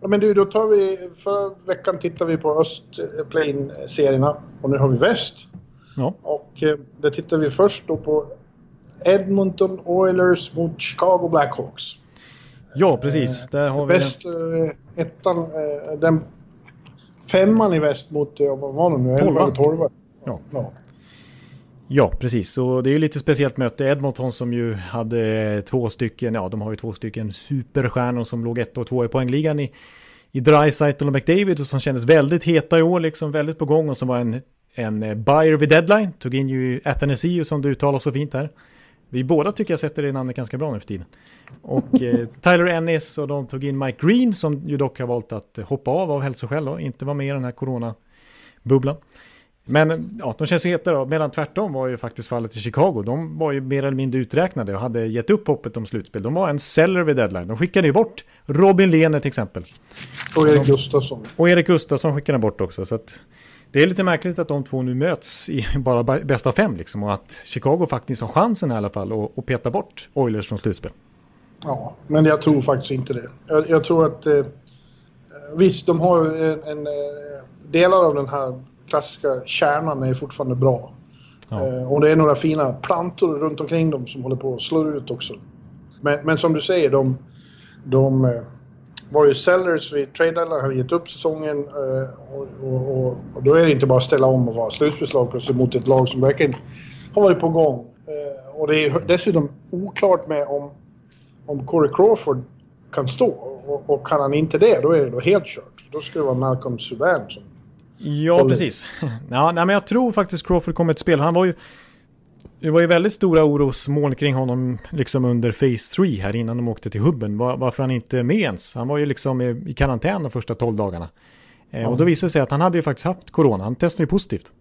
men du, då tar vi... Förra veckan tittade vi på Östplane-serierna och nu har vi väst. Ja. Och eh, det tittar vi först då på Edmonton Oilers mot Chicago Blackhawks. Ja, precis. Där har vi väst, eh, ettan, eh, den femman i väst mot, eh, vad var det nu? Tolva. Tolva. Ja. ja. Ja, precis. Och det är ju lite speciellt möte. Edmonton som ju hade två stycken, ja de har ju två stycken superstjärnor som låg ett och två i poängligan i, i Dreisaitl och McDavid och som kändes väldigt heta i år, liksom väldigt på gång och som var en, en buyer vid deadline. Tog in ju Athanasiu som du uttalar så fint här. Vi båda tycker jag sätter det namnet ganska bra nu för tiden. Och eh, Tyler Ennis och de tog in Mike Green som ju dock har valt att hoppa av av hälsoskäl och inte vara med i den här corona-bubblan. Men ja, de känns ju heta då, medan tvärtom var ju faktiskt fallet i Chicago. De var ju mer eller mindre uträknade och hade gett upp hoppet om slutspel. De var en seller vid deadline. De skickade ju bort Robin Lehner till exempel. Och Erik Gustafsson. Och Erik Gustafsson skickade bort också. Så att det är lite märkligt att de två nu möts i bara bästa av fem liksom och att Chicago faktiskt har chansen i alla fall att, att peta bort Oilers från slutspel. Ja, men jag tror faktiskt inte det. Jag, jag tror att eh, visst, de har en, en eh, delar av den här klassiska kärnan är fortfarande bra. Ja. Eh, och det är några fina plantor runt omkring dem som håller på att slå ut också. Men, men som du säger, de, de eh, var ju sellers vid trade deadline, hade gett upp säsongen eh, och, och, och, och, då är det inte bara att ställa om och vara slutspelslag plötsligt mot ett lag som verkligen har varit på gång. Eh, och det är dessutom oklart med om, om Corey Crawford kan stå. Och, kan han inte det, då är det då helt kört. Då ska det vara Malcolm Subban som... Ja, precis. Ja, nej, men jag tror faktiskt Crawford kommer ett spel. Han var ju Det var ju väldigt stora orosmoln kring honom liksom under Phase 3 här innan de åkte till hubben. Var, varför han inte är med ens. Han var ju liksom i, i karantän de första 12 dagarna. Eh, Och då visade det sig att han hade ju faktiskt haft corona. Han testade ju positivt.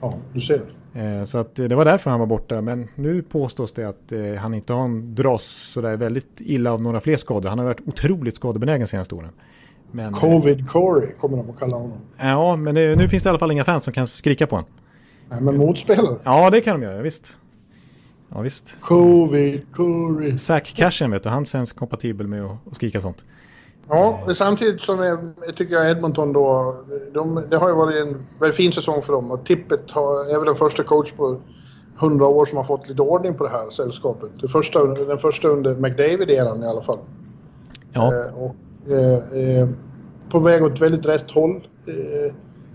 Ja, du ser. Eh, så att eh, det var därför han var borta. Men nu påstås det att eh, han inte har en dras sådär väldigt illa av några fler skador. Han har varit otroligt skadebenägen senaste åren. Men, eh, Covid Corey kommer de att kalla honom. ja, men nu finns det i alla fall inga fans som kan skrika på honom. Nej, men motspelare. Ja, det kan de göra, visst. Ja, visst. Covid Corey. Zack Cashen vet du, han känns kompatibel med att, att skrika sånt. Ja, samtidigt som jag, tycker jag Edmonton då, de, det har ju varit en väldigt fin säsong för dem och Tippet har, är väl den första coach på 100 år som har fått lite ordning på det här sällskapet. Det första, den första under McDavid-eran i alla fall. Ja, Eh, och, eh, eh, på väg åt väldigt rätt håll.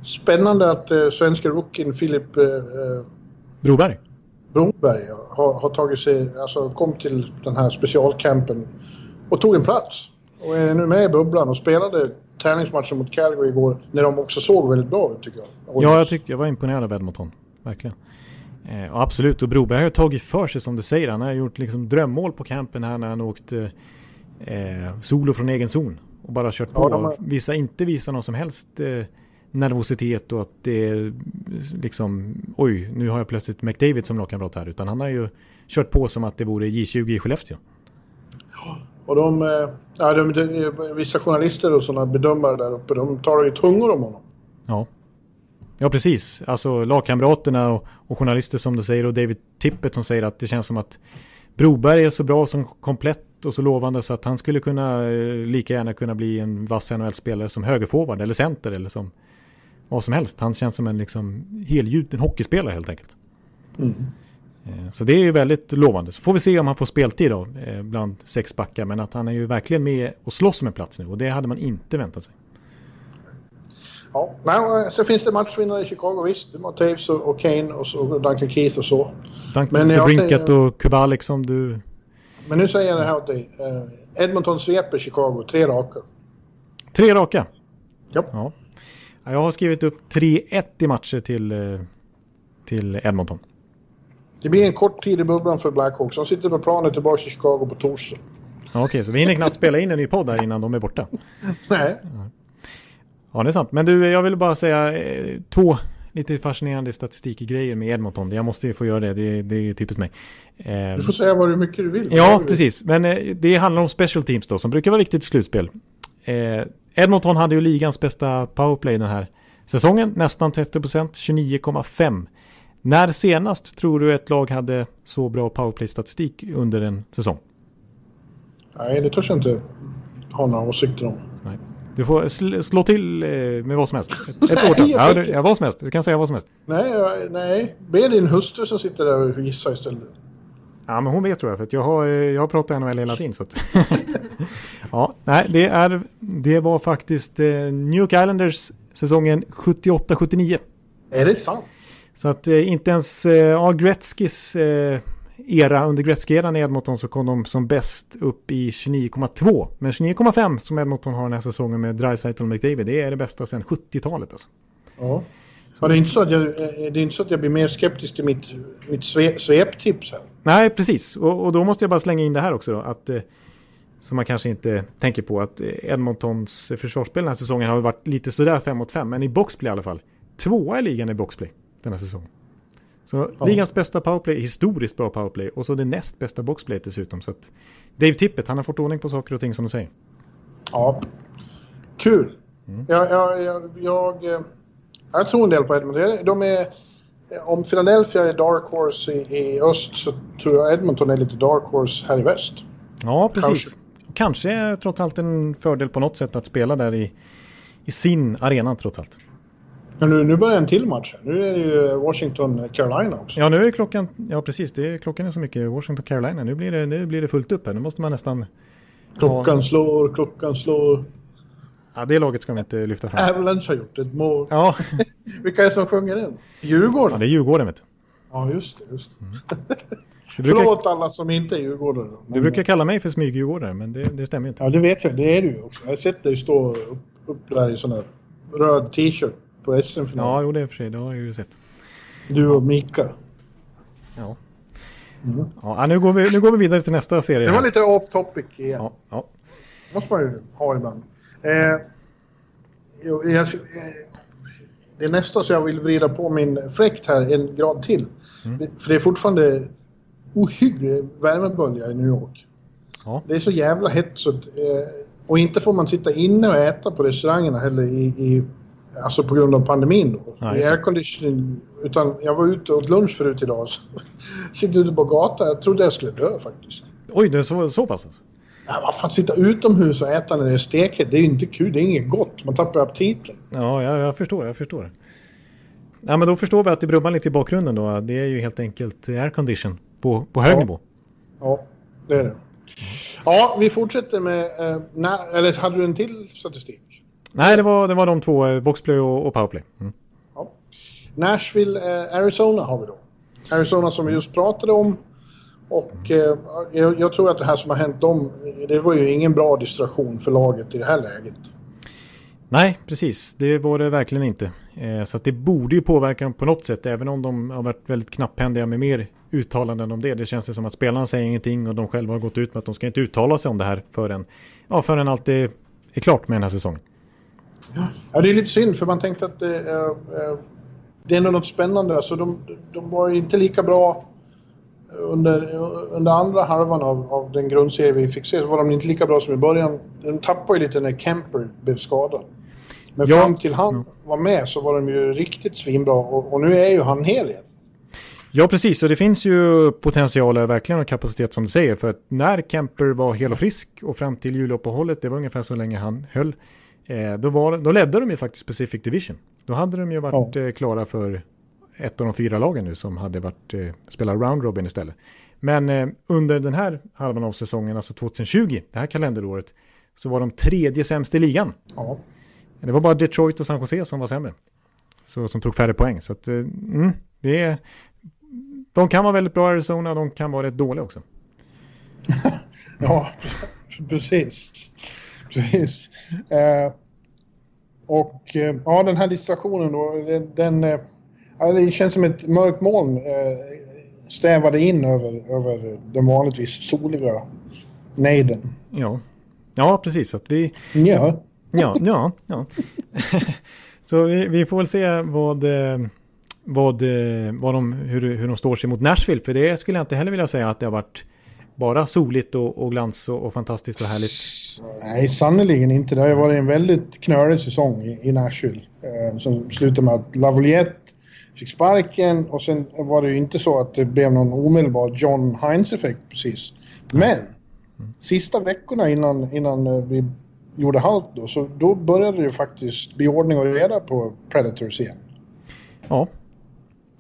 Eh, spännande att eh, svenska rookien Filip eh, eh, Broberg. Broberg har, har tagit sig, alltså kom till den här specialcampen och tog en plats. Och är nu med i bubblan och spelade träningsmatchen mot Calgary igår när de också såg väldigt bra ut tycker jag. Ja, jag tyckte jag var imponerad av Edmonton. Verkligen. Eh, och absolut, och Broberg har tagit för sig som du säger. Han har gjort liksom drömmål på campen här när han åkt eh, solo från egen zon. Och bara kört på. Ja, har- Visa, inte visa någon som helst eh, nervositet och att det är liksom oj, nu har jag plötsligt McDavid som lagkamrat här. Utan han har ju kört på som att det vore J20 i Skellefteå. Och de, eh, ja, de, de, vissa journalister och sådana bedömare där uppe, de tar ju tungor om honom. Ja. Ja, precis. Alltså lagkamraterna och, och journalister som du säger och David Tippett som säger att det känns som att Broberg är så bra som komplett och så lovande så att han skulle kunna eh, lika gärna kunna bli en vass NHL-spelare som högerforward eller center eller som vad som helst. Han känns som en liksom helgjuten hockeyspelare helt enkelt. Eh, Så det är ju väldigt lovande. Så får vi se om han får speltid då eh, bland sex backar. Men att han är ju verkligen med och slåss om en plats nu och det hade man inte väntat sig. Ja, men sen finns det matchvinnare i Chicago visst. Taves och, Kane och, så, och Duncan Keith och så. Duncan Men Brinkat och Kubalik som du Men nu säger jag det här åt dig. Eh, Edmonton sveper Chicago, tre raka. Tre raka. Ja, Jag har skrivit upp 3-1 i matcher till, eh, till Edmonton. Det blir en kort tid i bubblan för Blackhawks. De sitter på planet tillbaka till Chicago på torsdag. Okej, så vi hinner knappt spela in en ny podd här innan de är borta. Nej. Ja, det är sant. Men du, jag vill bara säga eh, två lite fascinerande statistikgrejer med Edmonton. Jag måste ju få göra det, det, det är typiskt mig. Eh, Du får säga vad du mycket du vill. Ja, precis. Men det handlar om special teams då, som brukar vara viktigt i slutspel. Edmonton hade ju ligans bästa powerplay den här säsongen, nästan 30%, 29,5. När senast tror du ett lag hade så bra powerplay-statistik under en säsong? Nej, det törs jag inte ha några åsikter om. Nej. Du får sl- slå till eh, med vad som helst. Ett, ett Nej, jag Ja, du, ja, vad som helst. Du kan säga vad som helst. Nej, jag- nej. Be din hustru som sitter där och gissa istället. Ja, men hon vet tror jag, för att jag har, eh, jag har pratat NHL hela tiden. Så att ja, nej, det, är, det var faktiskt eh, New York Islanders säsongen 78-79. Är det sant? Så att eh, inte ens eh, ja, Gretzkys eh, era, under Gretzky-eran i Edmonton så kom de som bäst upp i 29,2. Men 29,5 som Edmonton har den här säsongen med Dreisaitl och McDavid, det är det bästa sedan 70-talet alltså. Ja. Ja, det, är inte så att jag, eh, det är inte så att jag blir mer skeptisk till mitt, mitt sve, sveptips här. Nej, precis. Och, och då måste jag bara slänga in det här också då, att eh, som man kanske inte tänker på att eh, Edmontons försvarsspel den här säsongen har varit lite sådär 5 mot 5, men i boxplay i alla fall. Tvåa i ligan i boxplay den här säsongen. Så Ja. ligans bästa powerplay, historiskt bra powerplay och så det näst bästa boxplay dessutom. Så att Dave Tippett, han har fått ordning på saker och ting som du säger. Ja. Kul. Jag, jag, jag, jag, eh, jag tror en del på Edmonton. De är, om Philadelphia är dark horse i, i öst så tror jag Edmonton är lite dark horse här i väst. Ja, precis. Kanske. Kanske, trots allt en fördel på något sätt att spela där i, i sin arena trots allt. Men nu, nu börjar en till match. Nu är det ju Washington-Carolina också. Ja, nu är klockan, ja precis, det är, klockan är så mycket Washington Carolina. Nu blir, det, nu blir det fullt upp här. Nu måste man nästan... Klockan slår, klockan slår. Ja, det laget ska vi inte lyfta fram. Avalanche har gjort ett mål. Ja, Vilka är det som sjunger den? Djurgården? ja det är Djurgården vet du. Ja, just det. Just det. Du brukar, Förlåt alla som inte är djurgårdare. då. du brukar kalla mig för smyg-Djurgårdare, men det, det stämmer inte. Ja, det vet jag. Det är du ju också. Jag har sett dig stå upp, upp där i sån här röd t-shirt på SM-finalen. Ja, jo det är för sig, det har jag ju sett. Du och Mika. Ja. Mm. Ja, nu, går vi, nu går vi vidare till nästa serie. Det var lite off topic igen. Ja, ja. måste man ju ha ibland. Eh, jag, jag, det är nästan så jag vill vrida på min fläkt här en grad till. Mm. För det är fortfarande ohygglig värmebölja i New York. Ja. Det är så jävla hett så att, eh, och inte får man sitta inne och äta på restaurangerna heller i, i alltså på grund av pandemin då. Ja, I airconditioning. Utan jag var ute och åt lunch förut idag. Så, sitter ute på gatan. Jag trodde jag skulle dö faktiskt. Oj, det är så, så pass alltså? Ja, vad fan, sitta utomhus och äta när det är stekhett, det är ju inte kul. Det är inget gott. Man tappar aptiten. Ja, jag, jag förstår. Jag förstår. Ja, men då förstår vi att det brummar lite i bakgrunden då. Det är ju helt enkelt aircondition på, på hög ja. nivå. Ja, det är det. Ja, vi fortsätter med... Eh, na, eller hade du en till statistik? Nej, det var, det var de två, eh, boxplay och, och powerplay. Mm. Ja. Nashville, eh, Arizona har vi då. Arizona som vi just pratade om. Och eh, jag, jag, tror att det här som har hänt dem, det var ju ingen bra distraktion för laget i det här läget. Nej, precis. Det var det verkligen inte. Eh, så det borde ju påverka dem på något sätt, även om de har varit väldigt knapphändiga med mer uttalanden om det. Det känns ju som att spelarna säger ingenting och de själva har gått ut med att de ska inte uttala sig om det här förrän, ja, förrän allt är, är klart med den här säsongen. Ja, det är lite synd för man tänkte att det, äh, det är något spännande. Alltså de, de var inte lika bra under, under andra halvan av, av den grundserie vi fick se så var de inte lika bra som i början. De tappade ju lite när Kemper blev skadad. Men ja. fram till han var med så var de ju riktigt svinbra och, och nu är ju han hel igen. Ja, precis. Och det finns ju potentialer verkligen och kapacitet som du säger. För att när Kemper var hel och frisk och fram till juluppehållet, det var ungefär så länge han höll, eh, då, var, då ledde de ju faktiskt Pacific Division. Då hade de ju varit ja. eh, klara för ett av de fyra lagen nu som hade varit, eh, spelat round robin istället. Men under den här halvan av säsongen, alltså 2020, det här kalenderåret, så var de tredje sämst i ligan. Ja. Det var bara Detroit och San Jose som var sämre. Så, som tog färre poäng. Så att, mm, det är, de kan vara väldigt bra i Arizona, de kan vara rätt dåliga också. ja, precis. Precis. Eh, och eh, ja, den här distraktionen då, den, eh, det känns som ett mörkt moln eh, stävade in över, över den vanligtvis soliga nejden. Ja, ja precis. Att vi... Ja. Ja, ja, ja. Så vi, vi, får väl se vad, eh, vad, eh, vad de, hur, hur de står sig mot Nashville. För det skulle jag inte heller vilja säga att det har varit bara soligt och, och glans och, och, fantastiskt och härligt. Nej, sannerligen inte. Det har varit en väldigt knölig säsong i, i Nashville. Eh, som slutade med att Lavaliette fick sparken och sen var det ju inte så att det blev någon omedelbar John Hines-effekt precis. Men mm. sista veckorna innan, innan eh, vi gjorde halt då, så då började det ju faktiskt bli ordning och reda på Predators igen. Ja.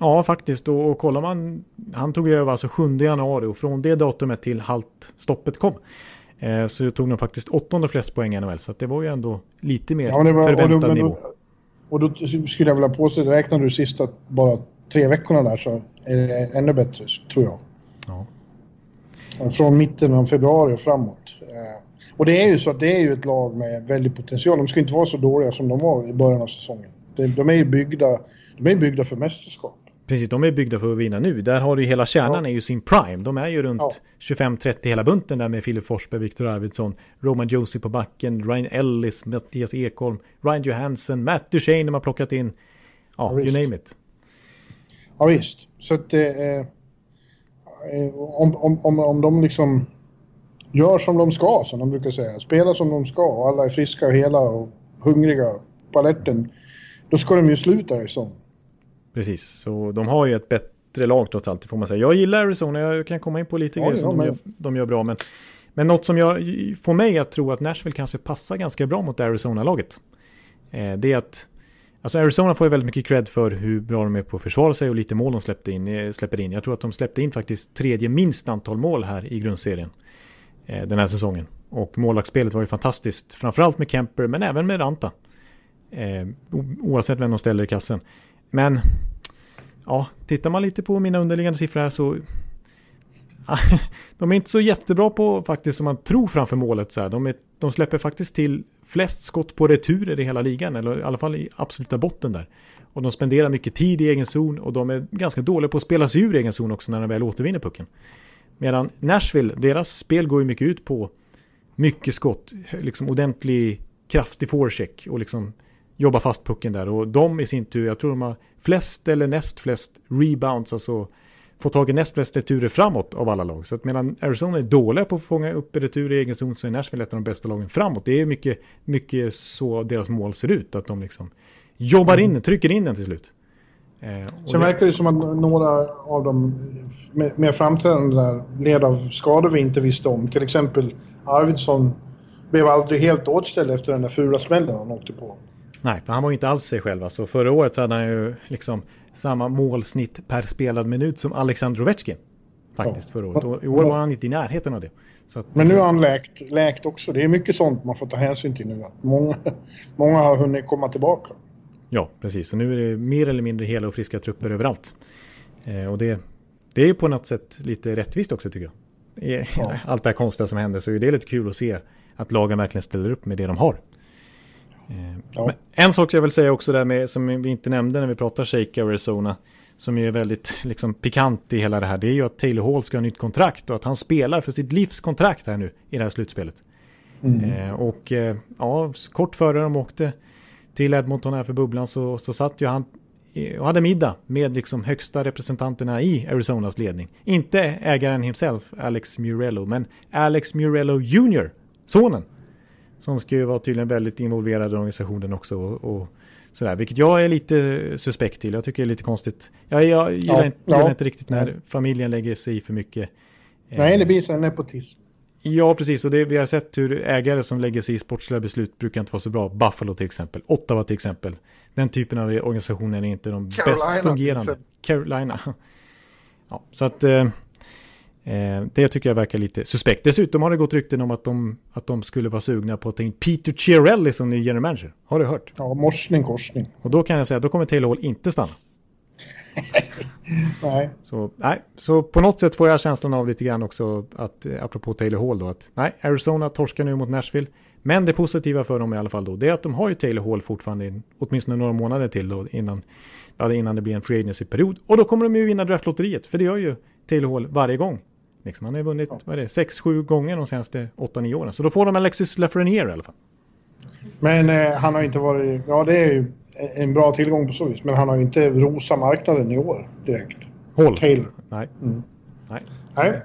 Ja, faktiskt. Och, och kollar man, han tog över alltså 7 januari och från det datumet till haltstoppet kom eh, så tog de faktiskt åttonde flest poäng i NHL. Så det var ju ändå lite mer ja, var, förväntad och då, nivå. Och då skulle jag vilja påstå, räknar du sista bara tre veckorna där så är det ännu bättre, tror jag. Ja. Från mitten av februari och framåt. Eh, och det är ju så att det är ju ett lag med väldig potential. De ska inte vara så dåliga som de var i början av säsongen. De är ju byggda, de är byggda för mästerskap. Precis, de är byggda för att vinna nu. Där har du hela kärnan ja. är ju sin prime. De är ju runt ja. 25-30 hela bunten där med Filip Forsberg, Viktor Arvidsson, Roman Josie på backen, Ryan Ellis, Mattias Ekholm, Ryan Johansson, Matt Duchene de har plockat in. Ja, ja you name it. Ja visst, så att eh, eh, om, om, om, om de liksom gör som de ska, som de brukar säga, spelar som de ska och alla är friska och hela och hungriga på alerten, då ska de ju sluta Arizona. Precis, så de har ju ett bättre lag trots allt, får man säga. Jag gillar Arizona, jag kan komma in på lite ja, grejer som de gör, de gör, bra, men, men något som jag, får mig att tro att Nashville kanske passar ganska bra mot Arizona-laget, eh, det är att Alltså Arizona får ju väldigt mycket cred för hur bra de är på att försvara sig och lite mål de släppte in, eh, släpper in. Jag tror att de släppte in faktiskt tredje minst antal mål här i grundserien eh, den här säsongen. Och målvaktsspelet var ju fantastiskt, framförallt med Kemper men även med Ranta. Eh, oavsett vem de ställer i kassen. Men ja, tittar man lite på mina underliggande siffror här så de är inte så jättebra på faktiskt som man tror framför målet. Så här. De, är, de släpper faktiskt till flest skott på returer i hela ligan, eller i alla fall i absoluta botten där. Och de spenderar mycket tid i egen zon och de är ganska dåliga på att spela sig ur egen zon också när de väl återvinner pucken. Medan Nashville, deras spel går ju mycket ut på mycket skott, liksom ordentlig kraftig forecheck och liksom jobba fast pucken där. Och de i sin tur, jag tror de har flest eller näst flest rebounds, alltså få tag i näst flest returer framåt av alla lag. Så att medan Arizona är dåliga på att fånga upp returer i egen zon så är Nashville ett av de bästa lagen framåt. Det är mycket, mycket så deras mål ser ut, att de liksom jobbar in mm. trycker in den till slut. Eh, Sen det... verkar det som att några av dem mer framträdande där led av skador vi inte visste om. Till exempel Arvidsson blev aldrig helt åtställd efter den där fula smällen han åkte på. Nej, för han var ju inte alls sig själv. Alltså, förra året så hade han ju liksom samma målsnitt per spelad minut som Alexander Ovechkin. Faktiskt ja. förra året. Och i år var han inte i närheten av det. Att, Men nu har han läkt, läkt också. Det är mycket sånt man får ta hänsyn till nu. Många, många har hunnit komma tillbaka. Ja, precis. Och nu är det mer eller mindre hela och friska trupper överallt. Eh, och det, det är på något sätt lite rättvist också tycker jag. Ja. Allt det här konstiga som händer så är det lite kul att se att lagen verkligen ställer upp med det de har. Eh, ja. en sak jag vill säga också där med, som vi inte nämnde när vi pratar Shake Arizona, som är väldigt liksom, pikant i hela det här, det är ju att Taylor Hall ska ha nytt kontrakt och att han spelar för sitt livskontrakt här nu i det här slutspelet. Mm. Eh, och eh, ja, kort före de åkte till Edmonton här för bubblan så, så satt ju han och hade middag med liksom högsta representanterna i Arizonas ledning. Inte ägaren himself, Alex Murello, men Alex Murello Jr, sonen. Som ska ju vara tydligen väldigt involverad i organisationen också. Och, och sådär, vilket jag är lite suspekt till. Jag tycker det är lite konstigt. Jag, jag gillar, ja, inte, gillar ja. inte riktigt när familjen lägger sig i för mycket. Nej, det blir så en nepotism. Ja, precis. Och det, vi har sett hur ägare som lägger sig i sportsliga beslut brukar inte vara så bra. Buffalo till exempel. Ottawa till exempel. Den typen av organisationer är inte de Carolina, bäst fungerande. Carolina. Ja, så att eh, eh, det tycker jag verkar lite suspekt. Dessutom har det gått rykten om att de, att de skulle vara sugna på att ta in Peter Chiarelli som ny general manager. Har du hört? Ja, morsning korsning. Och då kan jag säga att då kommer Taylor Hall inte stanna. nej. Så, nej. så på något sätt får jag känslan av lite grann också att, eh, apropå Taylor Hall då, att nej, Arizona torskar nu mot Nashville. Men det positiva för dem i alla fall då, det är att de har ju Taylor Hall fortfarande in, åtminstone några månader till då innan, ja, innan det blir en free agency-period. Och då kommer de ju vinna draftlotteriet, för det gör ju Taylor Hall varje gång. Liksom, han har vunnit, ja. vad är det, 6-7 gånger de senaste 8-9 åren. Så då får de Alexis Lafreniere i alla fall. Men eh, han har inte varit, ja det är ju en bra tillgång på så vis. Men han har ju inte rosa marknaden i år direkt. Håll? Taylor. Nej. Mm. Nej. Nej.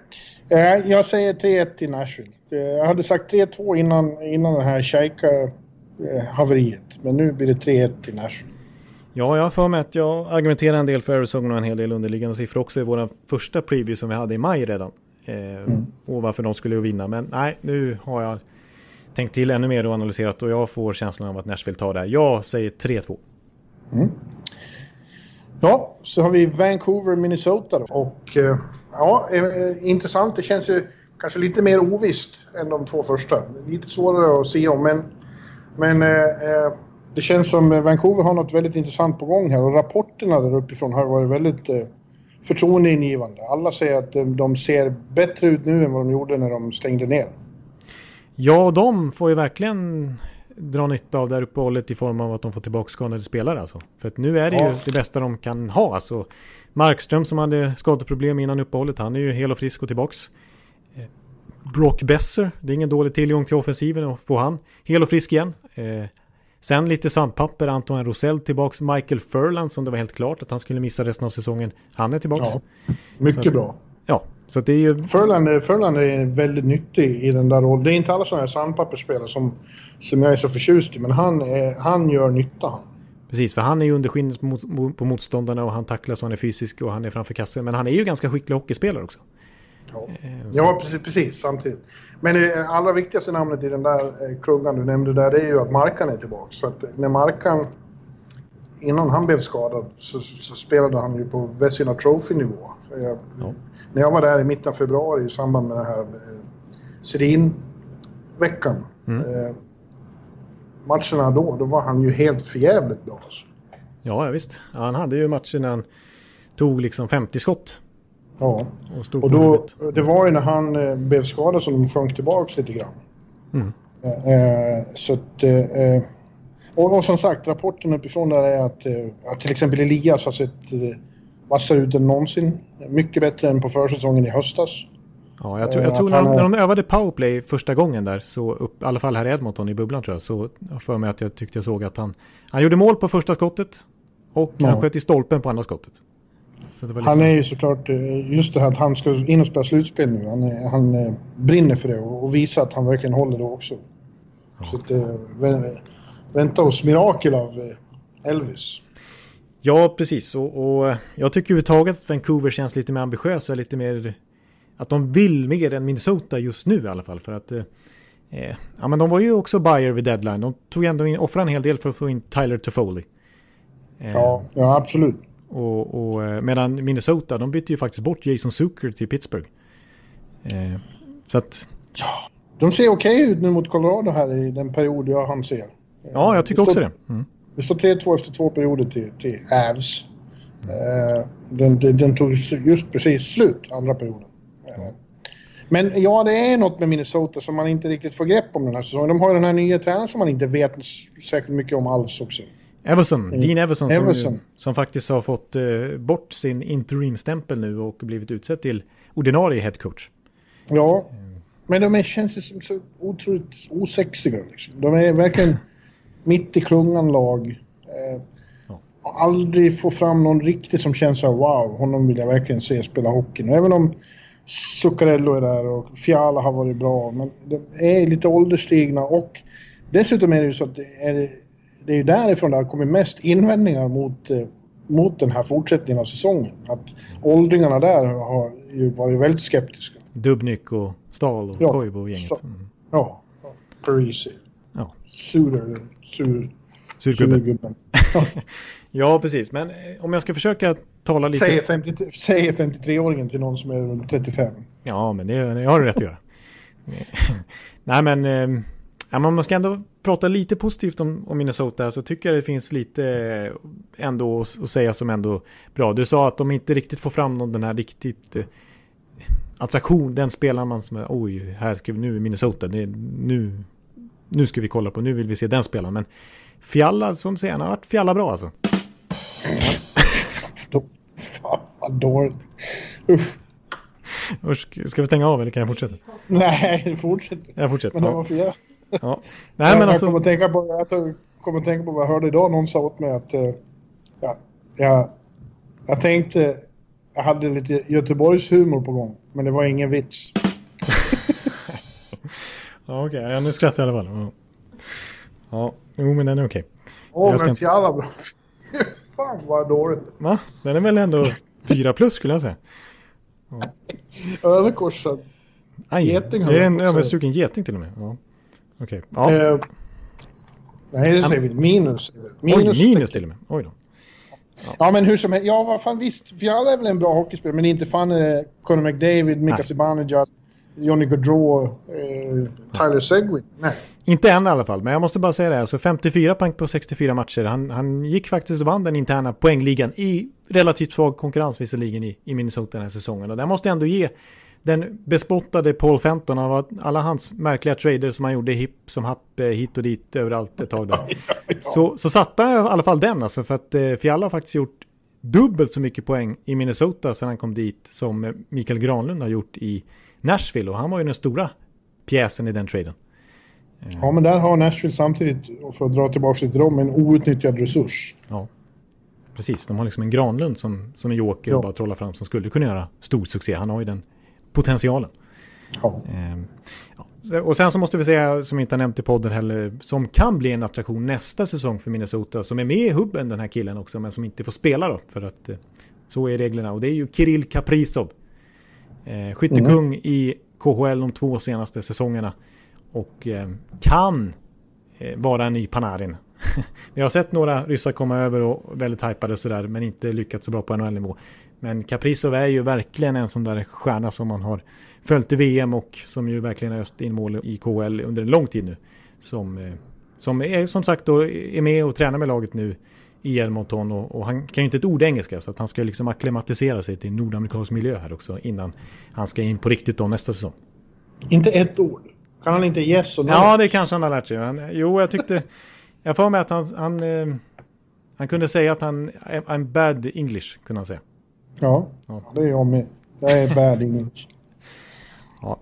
Eh, jag säger 3-1 till Nashville. Eh, jag hade sagt 3-2 innan, innan det här Shaika-haveriet. Men nu blir det 3-1 till Nashville. Ja, jag har för mig att jag argumenterar en del för Arizona och en hel del underliggande siffror också i vår första preview som vi hade i maj redan. Eh, mm. Och varför de skulle vinna. Men nej, nu har jag tänkt till ännu mer och analyserat och jag får känslan av att Nashville tar det här. Jag säger 3-2. Mm. Ja, så har vi Vancouver, Minnesota då. Och eh, ja, eh, intressant. Det känns ju kanske lite mer ovisst än de två första. Lite svårare att se om, men, men eh, det känns som Vancouver har något väldigt intressant på gång här och rapporterna där uppifrån har varit väldigt eh, förtroendeingivande. Alla säger att de ser bättre ut nu än vad de gjorde när de stängde ner. Ja, de får ju verkligen dra nytta av det här uppehållet i form av att de får tillbaka skadade spelare alltså. För att nu är det ja. ju det bästa de kan ha alltså. Markström som hade skadeproblem innan uppehållet, han är ju hel och frisk och tillbaks. Eh, Brock Besser, det är ingen dålig tillgång till offensiven och få han hel och frisk igen. Sen lite sandpapper, Antoine Rosell tillbaks, Michael Furland som det var helt klart att han skulle missa resten av säsongen. Han är tillbaks. Ja, mycket Så, bra. Ja, så det är ju... Furland, Furland är väldigt nyttig i den där rollen. Det är inte alla sådana här sandpappersspelare som, som jag är så förtjust i, men han, är, han gör nytta han. Precis, för han är ju under skinnet på motståndarna och han tacklar så han är fysisk och han är framför kassen. Men han är ju ganska skicklig hockeyspelare också. Ja, eh, ja precis, precis, samtidigt. Men det allra viktigaste namnet i den där eh, klungan du nämnde där, det är ju att Markan är tillbaka. Så att när Markan, innan han blev skadad, så, så spelade han ju på Vesina Trophy-nivå. Ja. När jag var där i mitten av februari i samband med den här eh, Sedin-veckan. Mm. Eh, matcherna då, då var han ju helt förjävligt bra. Alltså. Ja, visst. Ja, han hade ju matcher när han tog liksom 50 skott. Ja, och, och då, det var ju när han eh, blev skadad som de sjönk tillbaka lite grann. Mm. Eh, eh så att, Och, och, som sagt, rapporten uppifrån där är att, att till exempel Elias har sett vassare ut än någonsin. Mycket bättre än på försäsongen i höstas. Ja, jag tror, jag tror när, de, när de övade powerplay första gången där, så upp, i alla fall här i Edmonton i bubblan tror jag, så för mig att jag tyckte jag såg att han, han gjorde mål på första skottet och ja. han sköt i stolpen på andra skottet. Liksom... Han är ju såklart, eh, just det här att han ska in och spela slutspel nu, han, är, han eh, brinner för det och, och visar att han verkligen håller det också. Ja. Så att, eh, vänta oss mirakel av Elvis. Ja, precis. Och, och jag tycker överhuvudtaget att Vancouver känns lite mer ambitiösa, lite mer... Att de vill mer än Minnesota just nu i alla fall. För att... Eh, ja, men de var ju också buyer vid deadline. De tog ändå in, offrade en hel del för att få in Tyler Toffoli. Eh, ja, ja, absolut. Och, och, eh, medan Minnesota, de bytte ju faktiskt bort Jason Zucker till Pittsburgh. Eh, så att... Ja, de ser okej okay ut nu mot Colorado här i den period jag han ser. Ja, jag tycker också det. Mm. Det står 3-2 efter två perioder till, till Avs. Eh, den, den, tog just precis slut, andra perioden. Eh, men ja, det är något med Minnesota som man inte riktigt får grepp om den här säsongen. De har den här nya tränaren som man inte vet särskilt mycket om alls också. Everson, mm. Dean Everson, Everson. Som, som, faktiskt har fått uh, bort sin interimstämpel nu och blivit utsedd till ordinarie headcoach. Ja, men de är, känns som så otroligt osexiga. Liksom. De är verkligen mitt i klungan-lag. Eh, ja. Aldrig få fram någon riktigt som känns så wow, honom vill jag verkligen se spela hockey. Även om Zuccarello är där och Fiala har varit bra, men de är lite ålderstigna och dessutom är det ju så att det är, det är därifrån det har kommit mest invändningar mot, eh, mot den här fortsättningen av säsongen. Att åldringarna där har ju varit väldigt skeptiska. Dubnik och Stahl och ja, Koivu och gänget. Mm. Ja, Parisi. Ja. Suder, sur, surgubben. ja, precis. Men eh, om jag ska försöka tala lite... Säger, 50, säger 53-åringen till någon som är runt 35. Ja, men det, det har du rätt att göra. Nej, men... Eh, ja, man ska ändå prata lite positivt om, om Minnesota så tycker jag det finns lite eh, ändå att säga som ändå bra. Du sa att de inte riktigt får fram någon den här riktigt attraktion, den spelar man som är, oj, här ska vi, nu Minnesota, det, nu nu ska vi kolla på, nu vill vi se den spelaren. Men Fjalla, som säger, han har varit Fjalla bra alltså. Fan vad dåligt. Usch. Usch, ska vi stänga av eller kan jag fortsätta? Nej, fortsätt. Jag fortsätter. Men ja. varför jag? Ja. Nej, men jag, alltså... kommer att tänka på, jag kommer att tänka på vad jag hörde idag. Någon sa åt mig att uh, ja, jag, jag tänkte jag hade lite Göteborgs humor på gång. Men det var ingen vits. Ja, okej. Okay. Ja, nu skrattar jag i alla fall. Ja, ja. jo men den är okej. Okay. Åh, men ska... jävla bra. Fan vad dåligt. Va? Den är väl ändå fyra plus skulle jag säga. Ja. Överkorsad Aj, geting. Det är en överstruken geting till och med. Ja. Okej. Okay. Ja. Eh, nej, det säger vi. Minus. Minus, Oj, minus till och med. Oj då. Ja. ja. men hur som helst. Ja, vad fan visst. Fjalla är väl en bra hockeyspelare, men inte fan eh, Conor McDavid, Mika Zibanejad, Johnny Gaudreau, eh, Tyler Seguin. Nej. Inte än i alla fall, men jag måste bara säga det. Alltså 54 poäng på 64 matcher. Han, han gick faktiskt och vann den interna poängligan i relativt svag konkurrens visserligen i, i Minnesota den här säsongen. Och där måste jag ändå ge den bespottade Paul Fenton av alla hans märkliga trader som han gjorde hipp som happ eh, hit och dit överallt ett tag där. Så, så satte han i alla fall den alltså för att eh, Fiala har faktiskt gjort dubbelt så mycket poäng i Minnesota sedan han kom dit som eh, Mikael Granlund har gjort i Nashville och han var ju den stora pjäsen i den traden. Ja, men där har Nashville samtidigt, för att dra tillbaka till dem, en outnyttjad resurs. Ja, precis. De har liksom en Granlund som, som en joker ja. och bara trollar fram som skulle kunna göra stor succé. Han har ju den potentialen. Ja. Ehm, ja. Och sen så måste vi säga, som vi inte har nämnt i podden heller, som kan bli en attraktion nästa säsong för Minnesota, som är med i hubben den här killen också, men som inte får spela då, för att eh, så är reglerna. Och det är ju Kirill Kaprizov Eh, skyttekung mm. i KHL de två senaste säsongerna. Och eh, kan eh, vara en ny Panarin. Vi har sett några ryssar komma över och väldigt hypade sådär men inte lyckats så bra på NHL-nivå. Men Kaprizov är ju verkligen en sån där stjärna som man har följt i VM och som ju verkligen har öst in mål i KHL under en lång tid nu. Som, eh, som är som sagt då är med och tränar med laget nu i Edmonton och, och, han kan ju inte ett ord engelska så att han ska liksom akklimatisera sig till nordamerikansk miljö här också innan han ska in på riktigt då nästa säsong. Inte ett ord? Kan han inte yes och no? Ja, det kanske han har lärt sig. Men, jo, jag tyckte... Jag får med att han, han, eh, han kunde säga att han, I'm bad English, kunde han säga. Ja, ja. det är jag med. Jag är bad English. ja.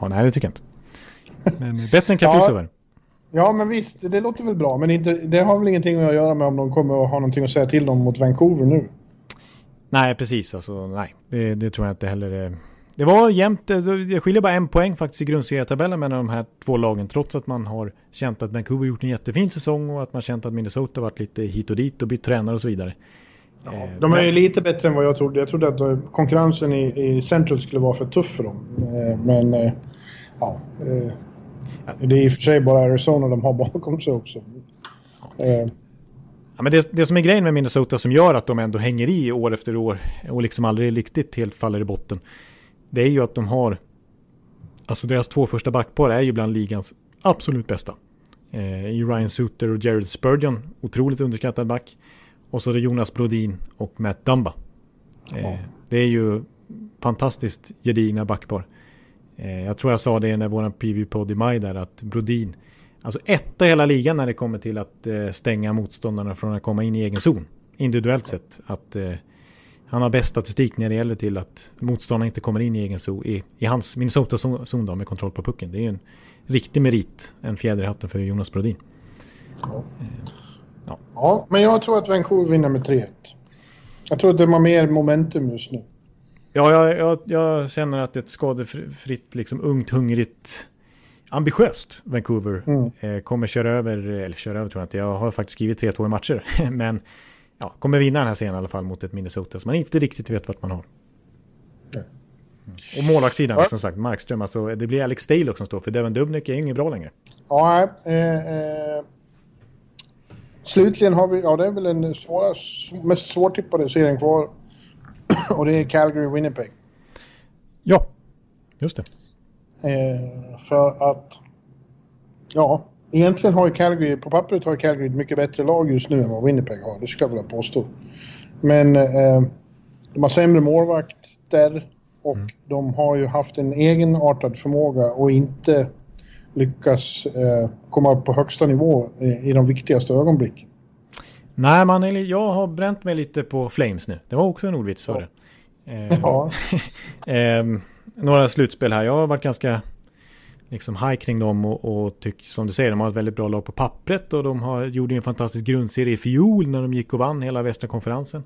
ja, nej det tycker jag inte. Men bättre än Caprice ja. Ja, men visst, det låter väl bra. Men inte, det har väl ingenting att göra med om de kommer att ha någonting att säga till dem mot Vancouver nu. Nej, precis. Alltså, nej, det, det tror jag inte heller. Det var jämnt. Det skiljer bara en poäng faktiskt i grundserietabellen mellan de här två lagen. Trots att man har känt att Vancouver gjort en jättefin säsong och att man känt att Minnesota varit lite hit och dit och bytt tränare och så vidare. Ja, eh, de är ju lite bättre än vad jag trodde. Jag trodde att eh, konkurrensen i, i Central skulle vara för tuff för dem. Eh, men ja, det är i och för sig bara Arizona de har bakom sig också. Ja, men det, det som är grejen med Minnesota som gör att de ändå hänger i år efter år och liksom aldrig riktigt helt faller i botten. Det är ju att de har, alltså deras två första backpar är ju bland ligans absolut bästa. I Ryan Suter och Jared Spurgeon, otroligt underskattad back. Och så är det Jonas Brodin och Matt Dumba. Eh, det är ju fantastiskt gedigna backpar. Eh, jag tror jag sa det när vår preview-podd i maj där att Brodin, alltså etta i hela ligan när det kommer till att eh, stänga motståndarna från att komma in i egen zon. Individuellt sett. Att han har bäst statistik när det gäller till att motståndarna inte kommer in i egen zon, i, i hans Minnesota-zon då med kontroll på pucken. Det är ju en riktig merit, en fjäder i hatten för Jonas Brodin. Ja. Ja. ja, men jag tror att Vancouver vinner med 3-1. Jag tror att de har mer momentum just nu. Ja, jag, jag, jag känner att ett skadefritt, liksom ungt, hungrigt, ambitiöst Vancouver mm. eh, kommer köra över, eller köra över tror jag inte, jag har faktiskt skrivit 3-2 i matcher, men ja, kommer vinna den här serien i alla fall mot ett Minnesota som man inte riktigt vet vart man har. Mm. Och målvaktssidan ja. som sagt, Markström, alltså det blir Alex Stalock som står för Devon Dubnik är inget bra längre. Ja, eh, eh, slutligen har vi, ja det är väl den svåra, mest svårtippade serien kvar och det är Calgary-Winnipeg. Ja, just det. Eh, för att, ja, egentligen har ju Calgary, på pappret har Calgary ett mycket bättre lag just nu än vad Winnipeg har, det ska jag vilja påstå. Men eh, de har sämre målvakter och mm. de har ju haft en egenartad förmåga och inte lyckas eh, komma upp på högsta nivå i, i de viktigaste ögonblicken. Nej, man, jag har bränt mig lite på Flames nu. Det var också en ordvits, sa du. Eh, ja. eh, några slutspel här. Jag har varit ganska liksom high kring dem och, och tycker som du säger, de har ett väldigt bra lag på pappret och de har, gjorde en fantastisk grundserie i fjol när de gick och vann hela västra konferensen.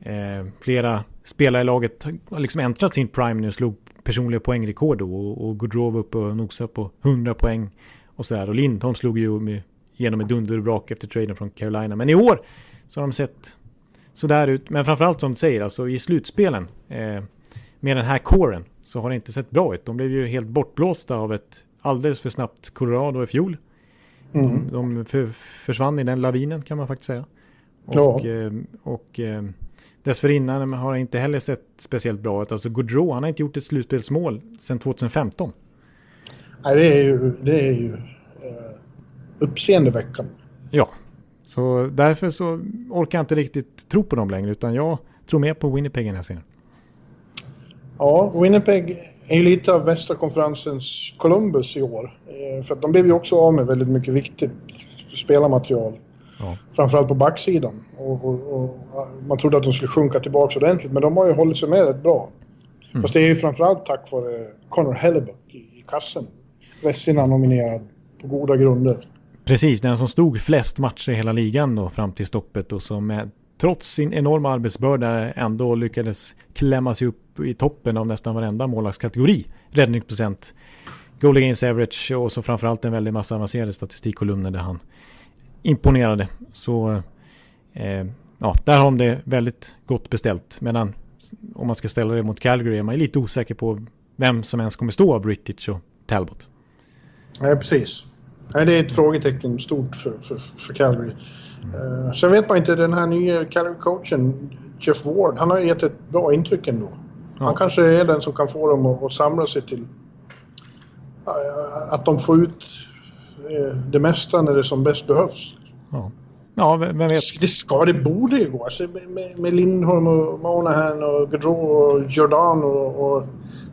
Eh, flera spelare i laget har liksom äntrat sin prime nu slog personliga poängrekord och, och Gaudrov upp och nosade på 100 poäng och sådär. Och Lindholm slog ju med, genom ett dunderbrak efter traden från Carolina. Men i år så har de sett sådär ut. Men framförallt som du säger, alltså i slutspelen eh, med den här kåren så har det inte sett bra ut. De blev ju helt bortblåsta av ett alldeles för snabbt Colorado i fjol. Mm. De, för, försvann i den lavinen kan man faktiskt säga. Och, ja. eh, och eh, dessförinnan har det inte heller sett speciellt bra ut. Alltså Gaudreau, han har inte gjort ett slutspelsmål sedan 2015. Nej, det är ju, det är ju eh, uppseendeväckande. Ja, så därför så orkar jag inte riktigt tro på dem längre utan jag tror mer på Winnipeg i den här serien. Ja, Winnipeg är ju lite av västra konferensens Columbus i år. Eh, för att de blev ju också av med väldigt mycket viktigt spelarmaterial. Ja. Framförallt på backsidan. Och, och, och, man trodde att de skulle sjunka tillbaka ordentligt, men de har ju hållit sig med rätt bra. Mm. Fast det är ju framförallt tack vare Connor Hellebuck i, i kassen. Vessina nominerad på goda grunder. Precis, den som stod flest matcher i hela ligan då fram till stoppet och som med, trots sin enorma arbetsbörda ändå lyckades klämma sig upp i toppen av nästan varenda målvaktskategori. Räddningsprocent, goal against average och så framförallt en väldig massa avancerade statistikkolumner där han imponerade. Så eh, ja, där har de det väldigt gott beställt. Medan om man ska ställa det mot Calgary är man lite osäker på vem som ens kommer stå av British och Talbot. Nej, precis. Nej, det är ett frågetecken stort för, för, för Calgary. Uh, sen vet man inte, den här nya Calgary-coachen Jeff Ward, han har gett ett bra intryck ändå. Ja. Han kanske är den som kan få dem att, att samla sig till uh, att de får ut det mesta när det som bäst behövs. Ja, ja vem vet? Det ska, det borde ju gå. Alltså, med, med Lindholm och Monahan och Gaudreau och Jordan och, och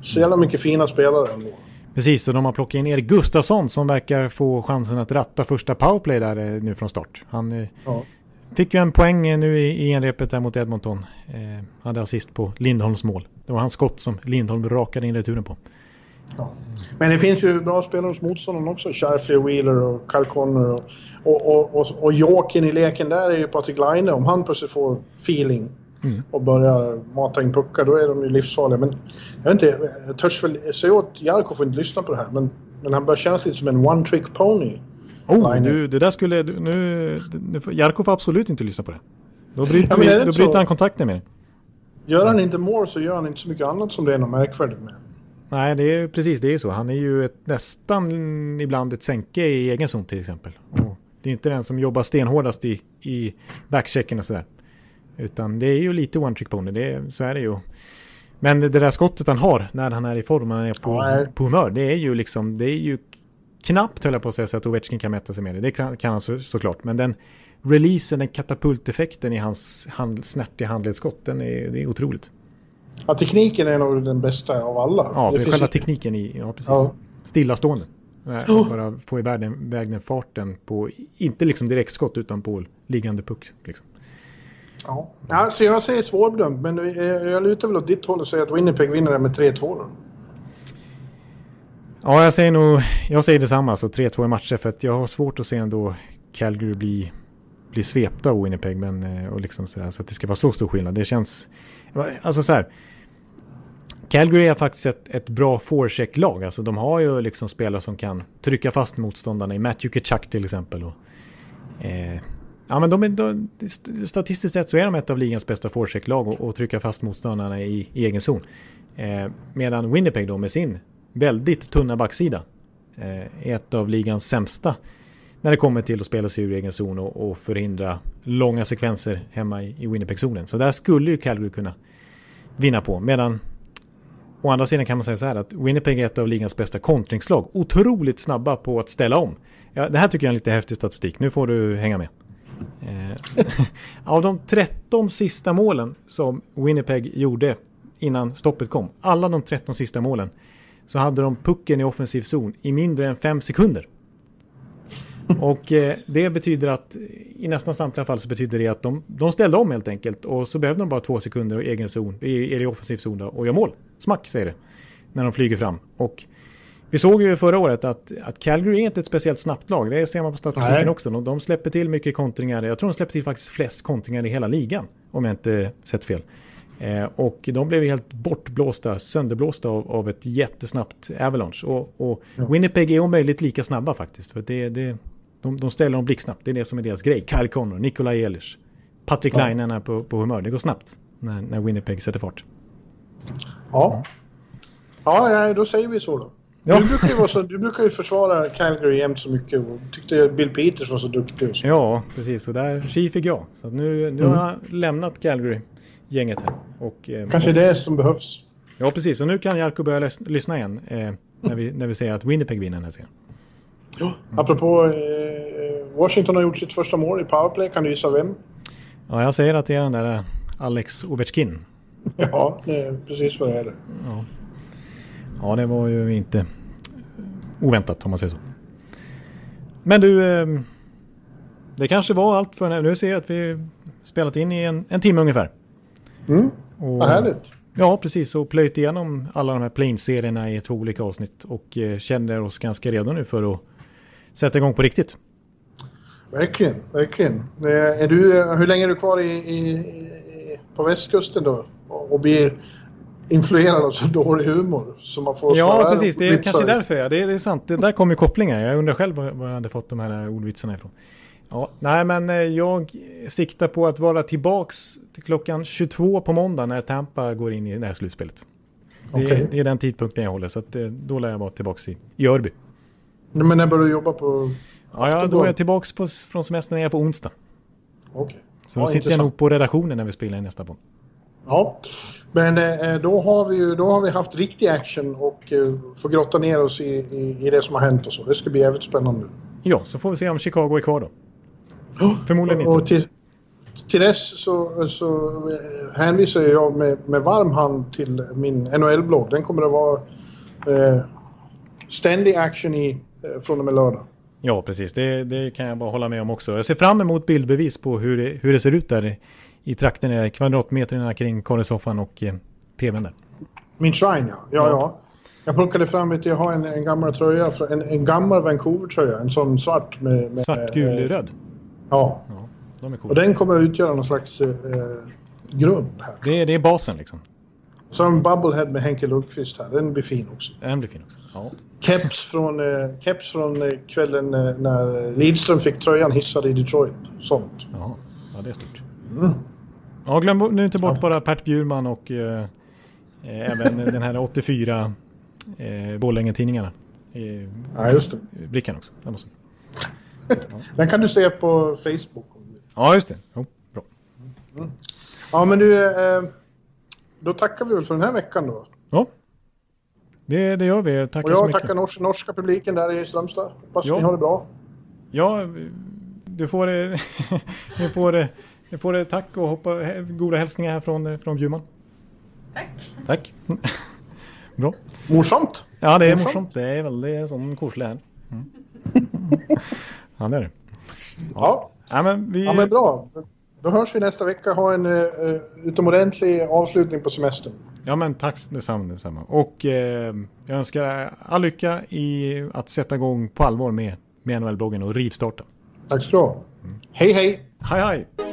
så jävla mycket fina spelare ändå. Precis, och de har plockat in Erik Gustafsson som verkar få chansen att ratta första powerplay där eh, nu från start. Han eh, ja. fick ju en poäng eh, nu i, i enrepet där mot Edmonton. Eh, hade assist på Lindholms mål. Det var hans skott som Lindholm rakade in returen på. Ja. Men det finns ju bra spelare hos motståndaren också. Sharfley, Wheeler och Kyle Connor. Och, och, och, och Jokin i leken där är ju Patrik Laine. Om han plötsligt får feeling mm. och börjar mata in puckar, då är de ju livsfarliga. Men jag vet inte, jag törs väl säga åt Jarko får inte lyssna på det här, men, men han börjar kännas lite som en one-trick pony. Oh, du, det där skulle... Nu, nu, Jarko får absolut inte lyssna på det. Då bryter, ja, vi, då bryter han kontakten med dig. Gör han inte mål så gör han inte så mycket annat som det är något märkvärdigt med. Nej, det är precis det är så. Han är ju ett, nästan ibland ett sänke i egen zon till exempel. Och det är inte den som jobbar stenhårdast i, i backchecken och sådär. Utan det är ju lite one trick pony, det, så är det ju. Men det där skottet han har när han är i form, han är på, på humör, det är ju liksom, det är ju knappt höll jag på att säga så att Ovechkin kan mäta sig med det. Det kan, kan han så, såklart. Men den releasen, den katapulteffekten i hans hand, snärtiga handledsskott, den är, det är otroligt. Ja, tekniken är nog den bästa av alla. Ja, det själva tekniken i, ja precis. Ja. Stillastående. Oh. Bara få iväg den, farten på, inte liksom direktskott utan på liggande puck. Liksom. Ja, alltså jag säger svårbedömt, men jag lutar väl åt ditt håll och säger att Winnipeg vinner det med 3-2 då. Ja, jag säger nog, jag säger detsamma, så 3-2 i matcher, för att jag har svårt att se ändå Calgary bli, bli svepta av Winnipeg, men eh, och liksom sådär, så att det ska vara så stor skillnad. Det känns, alltså så här, Calgary är faktiskt ett, ett bra forecheck-lag. Alltså de har ju liksom spelare som kan trycka fast motståndarna i Matthew Kachuk till exempel. Och, eh, ja, men de är, de, statistiskt sett så är de ett av ligans bästa forecheck-lag och, och trycka fast motståndarna i, i egen zon. Eh, medan Winnipeg då med sin väldigt tunna backsida eh, är ett av ligans sämsta när det kommer till att spela sig ur egen zon och, och förhindra långa sekvenser hemma i, i Winnipeg-zonen. Så där skulle ju Calgary kunna vinna på. Medan Å andra sidan kan man säga så här att Winnipeg är ett av ligans bästa kontringslag. Otroligt snabba på att ställa om. Ja, det här tycker jag är en lite häftig statistik. Nu får du hänga med. Eh, av de 13 sista målen som Winnipeg gjorde innan stoppet kom, alla de 13 sista målen, så hade de pucken i offensiv zon i mindre än 5 sekunder. Och eh, det betyder att i nästan samtliga fall så betyder det att de, de ställde om helt enkelt och så behövde de bara två sekunder i egen zon, i, i offensiv zon då, och gör mål. Smack säger det. När de flyger fram. Och vi såg ju förra året att, att Calgary är inte ett speciellt snabbt lag. Det ser man på statistiken Nej. också. De, de släpper till mycket kontringar. Jag tror de släpper till faktiskt flest kontringar i hela ligan. Om jag inte sett fel. Eh, och de blev helt bortblåsta, sönderblåsta av, av ett jättesnabbt Avalanche. Och, och ja. Winnipeg är om möjligt lika snabba faktiskt. För det, det, de, de ställer dem blixtsnabbt. Det är det som är deras grej. Kyle Connor, Nikolaj Ehlers, Patrik ja. Laine är på, på humör. Det går snabbt när, när Winnipeg sätter fart. Ja. Ja, då säger vi så då. Ja. Du, brukar ju så, du brukar ju försvara Calgary jämt så mycket och tyckte Bill Peters var så duktig. Och så. Ja, precis. Och där tji fick jag. Så nu, nu mm. har jag lämnat Calgary-gänget här. Och, eh, Kanske och, det som behövs. Ja, precis. Och nu kan Jarko börja lyssna igen eh, när, vi, när vi säger att Winnipeg vinner den här serien. Ja, apropå eh, Washington har gjort sitt första mål i powerplay. Kan du gissa vem? Ja, jag säger att det är den där eh, Alex Ovechkin. Ja, det är precis vad det är. Ja. ja, det var ju inte oväntat om man säger så. Men du, eh, det kanske var allt för nu. Nu ser jag att vi spelat in i en, en timme ungefär. Mm, och, vad härligt. Ja, precis. Och plöjt igenom alla de här Plane-serierna i två olika avsnitt. Och eh, känner oss ganska redo nu för att sätta igång på riktigt. Verkligen, verkligen. Är du, hur länge är du kvar i, i, på västkusten då? Och blir influerad av så dålig humor. Så man får ja, precis. Det är kanske därför. Ja. Det, är, det är sant. Det där kommer kopplingar. Jag undrar själv var jag hade fått de här ordvitsarna ifrån. Ja, nej, men eh, jag siktar på att vara tillbaks till klockan 22 på måndag när Tampa går in i det här slutspelet. Det, okay. det är den tidpunkten jag håller, så att, eh, då lär jag vara tillbaks i, i Örby. Men när börjar du jobba på? Ja, ja då är jag tillbaks på, från semestern är på onsdag. Okej. Okay. Så då ja, sitter jag nog på redaktionen när vi spelar in nästa podd. Ja, men eh, då, har vi ju, då har vi haft riktig action och eh, får grotta ner oss i, i, i, det som har hänt och så. Det ska bli jävligt spännande. Ja, så får vi se om Chicago är kvar då. Förmodligen och, inte. till, till dess så, så eh, hänvisar jag med, med varm hand till min NHL-blogg. Den kommer att vara eh, ständig action i från och med lördag. Ja, precis. Det, det kan jag bara hålla med om också. Jag ser fram emot bildbevis på hur det, hur det ser ut där i trakten, kvadratmeterna kring korresoffan och eh, tvn där. Min Shrine, ja. ja, ja. Jag plockade fram, vet jag har en, en gammal tröja, en, en gammal Vancouver-tröja, en sån svart med... med svart, gul, eh, röd? Ja. ja de är coola. Och den kommer att utgöra någon slags eh, grund här. Det, det är basen liksom? Så en bubblehead med Henke Lundqvist här, den blir fin också. Den blir fin också, ja. Keps från, eh, keps från eh, kvällen eh, när Lidström fick tröjan hissad i Detroit. Sånt. Jaha, ja det är stort. Mm. Ja, glöm nu inte bort bara Pert Bjurman och eh, även den här 84 eh, Borlänge-tidningarna. Eh, ja, just det. Brickan också. Den, måste... ja. den kan du se på Facebook. Ja, just det. Jo, bra. Mm. Ja, men du, eh, då tackar vi väl för den här veckan då. Ja, det, det gör vi. Tack Och jag tackar nors norska publiken där i Strömstad. Hoppas ja. ni har det bra. Ja, du får, du får, du får tack och hoppa, goda hälsningar här från, från Bjurman. Tack. Tack. Bra. Morsamt. Ja, det är morsamt. morsamt. Det är väldigt sån koselig här. Mm. ja, det är det. Ja. Ja, men, vi... ja, men bra. Då hörs vi nästa vecka. Ha en uh, utomordentlig avslutning på semestern. Ja, men tack detsamma. detsamma. Och eh, jag önskar all lycka i att sätta igång på allvar med, med NHL-bloggen och rivstarta. Tack ska du ha. Mm. Hej, hej! Hej, hej!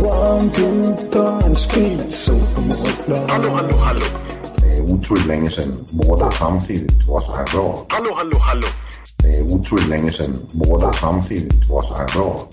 One, two, times speed, so Hallå, hallå, hallå. Det är otroligt länge sedan båda samtidigt var så här bra. Hallå, hallå, hallå. Det är otroligt länge sedan båda samtidigt var så här bra.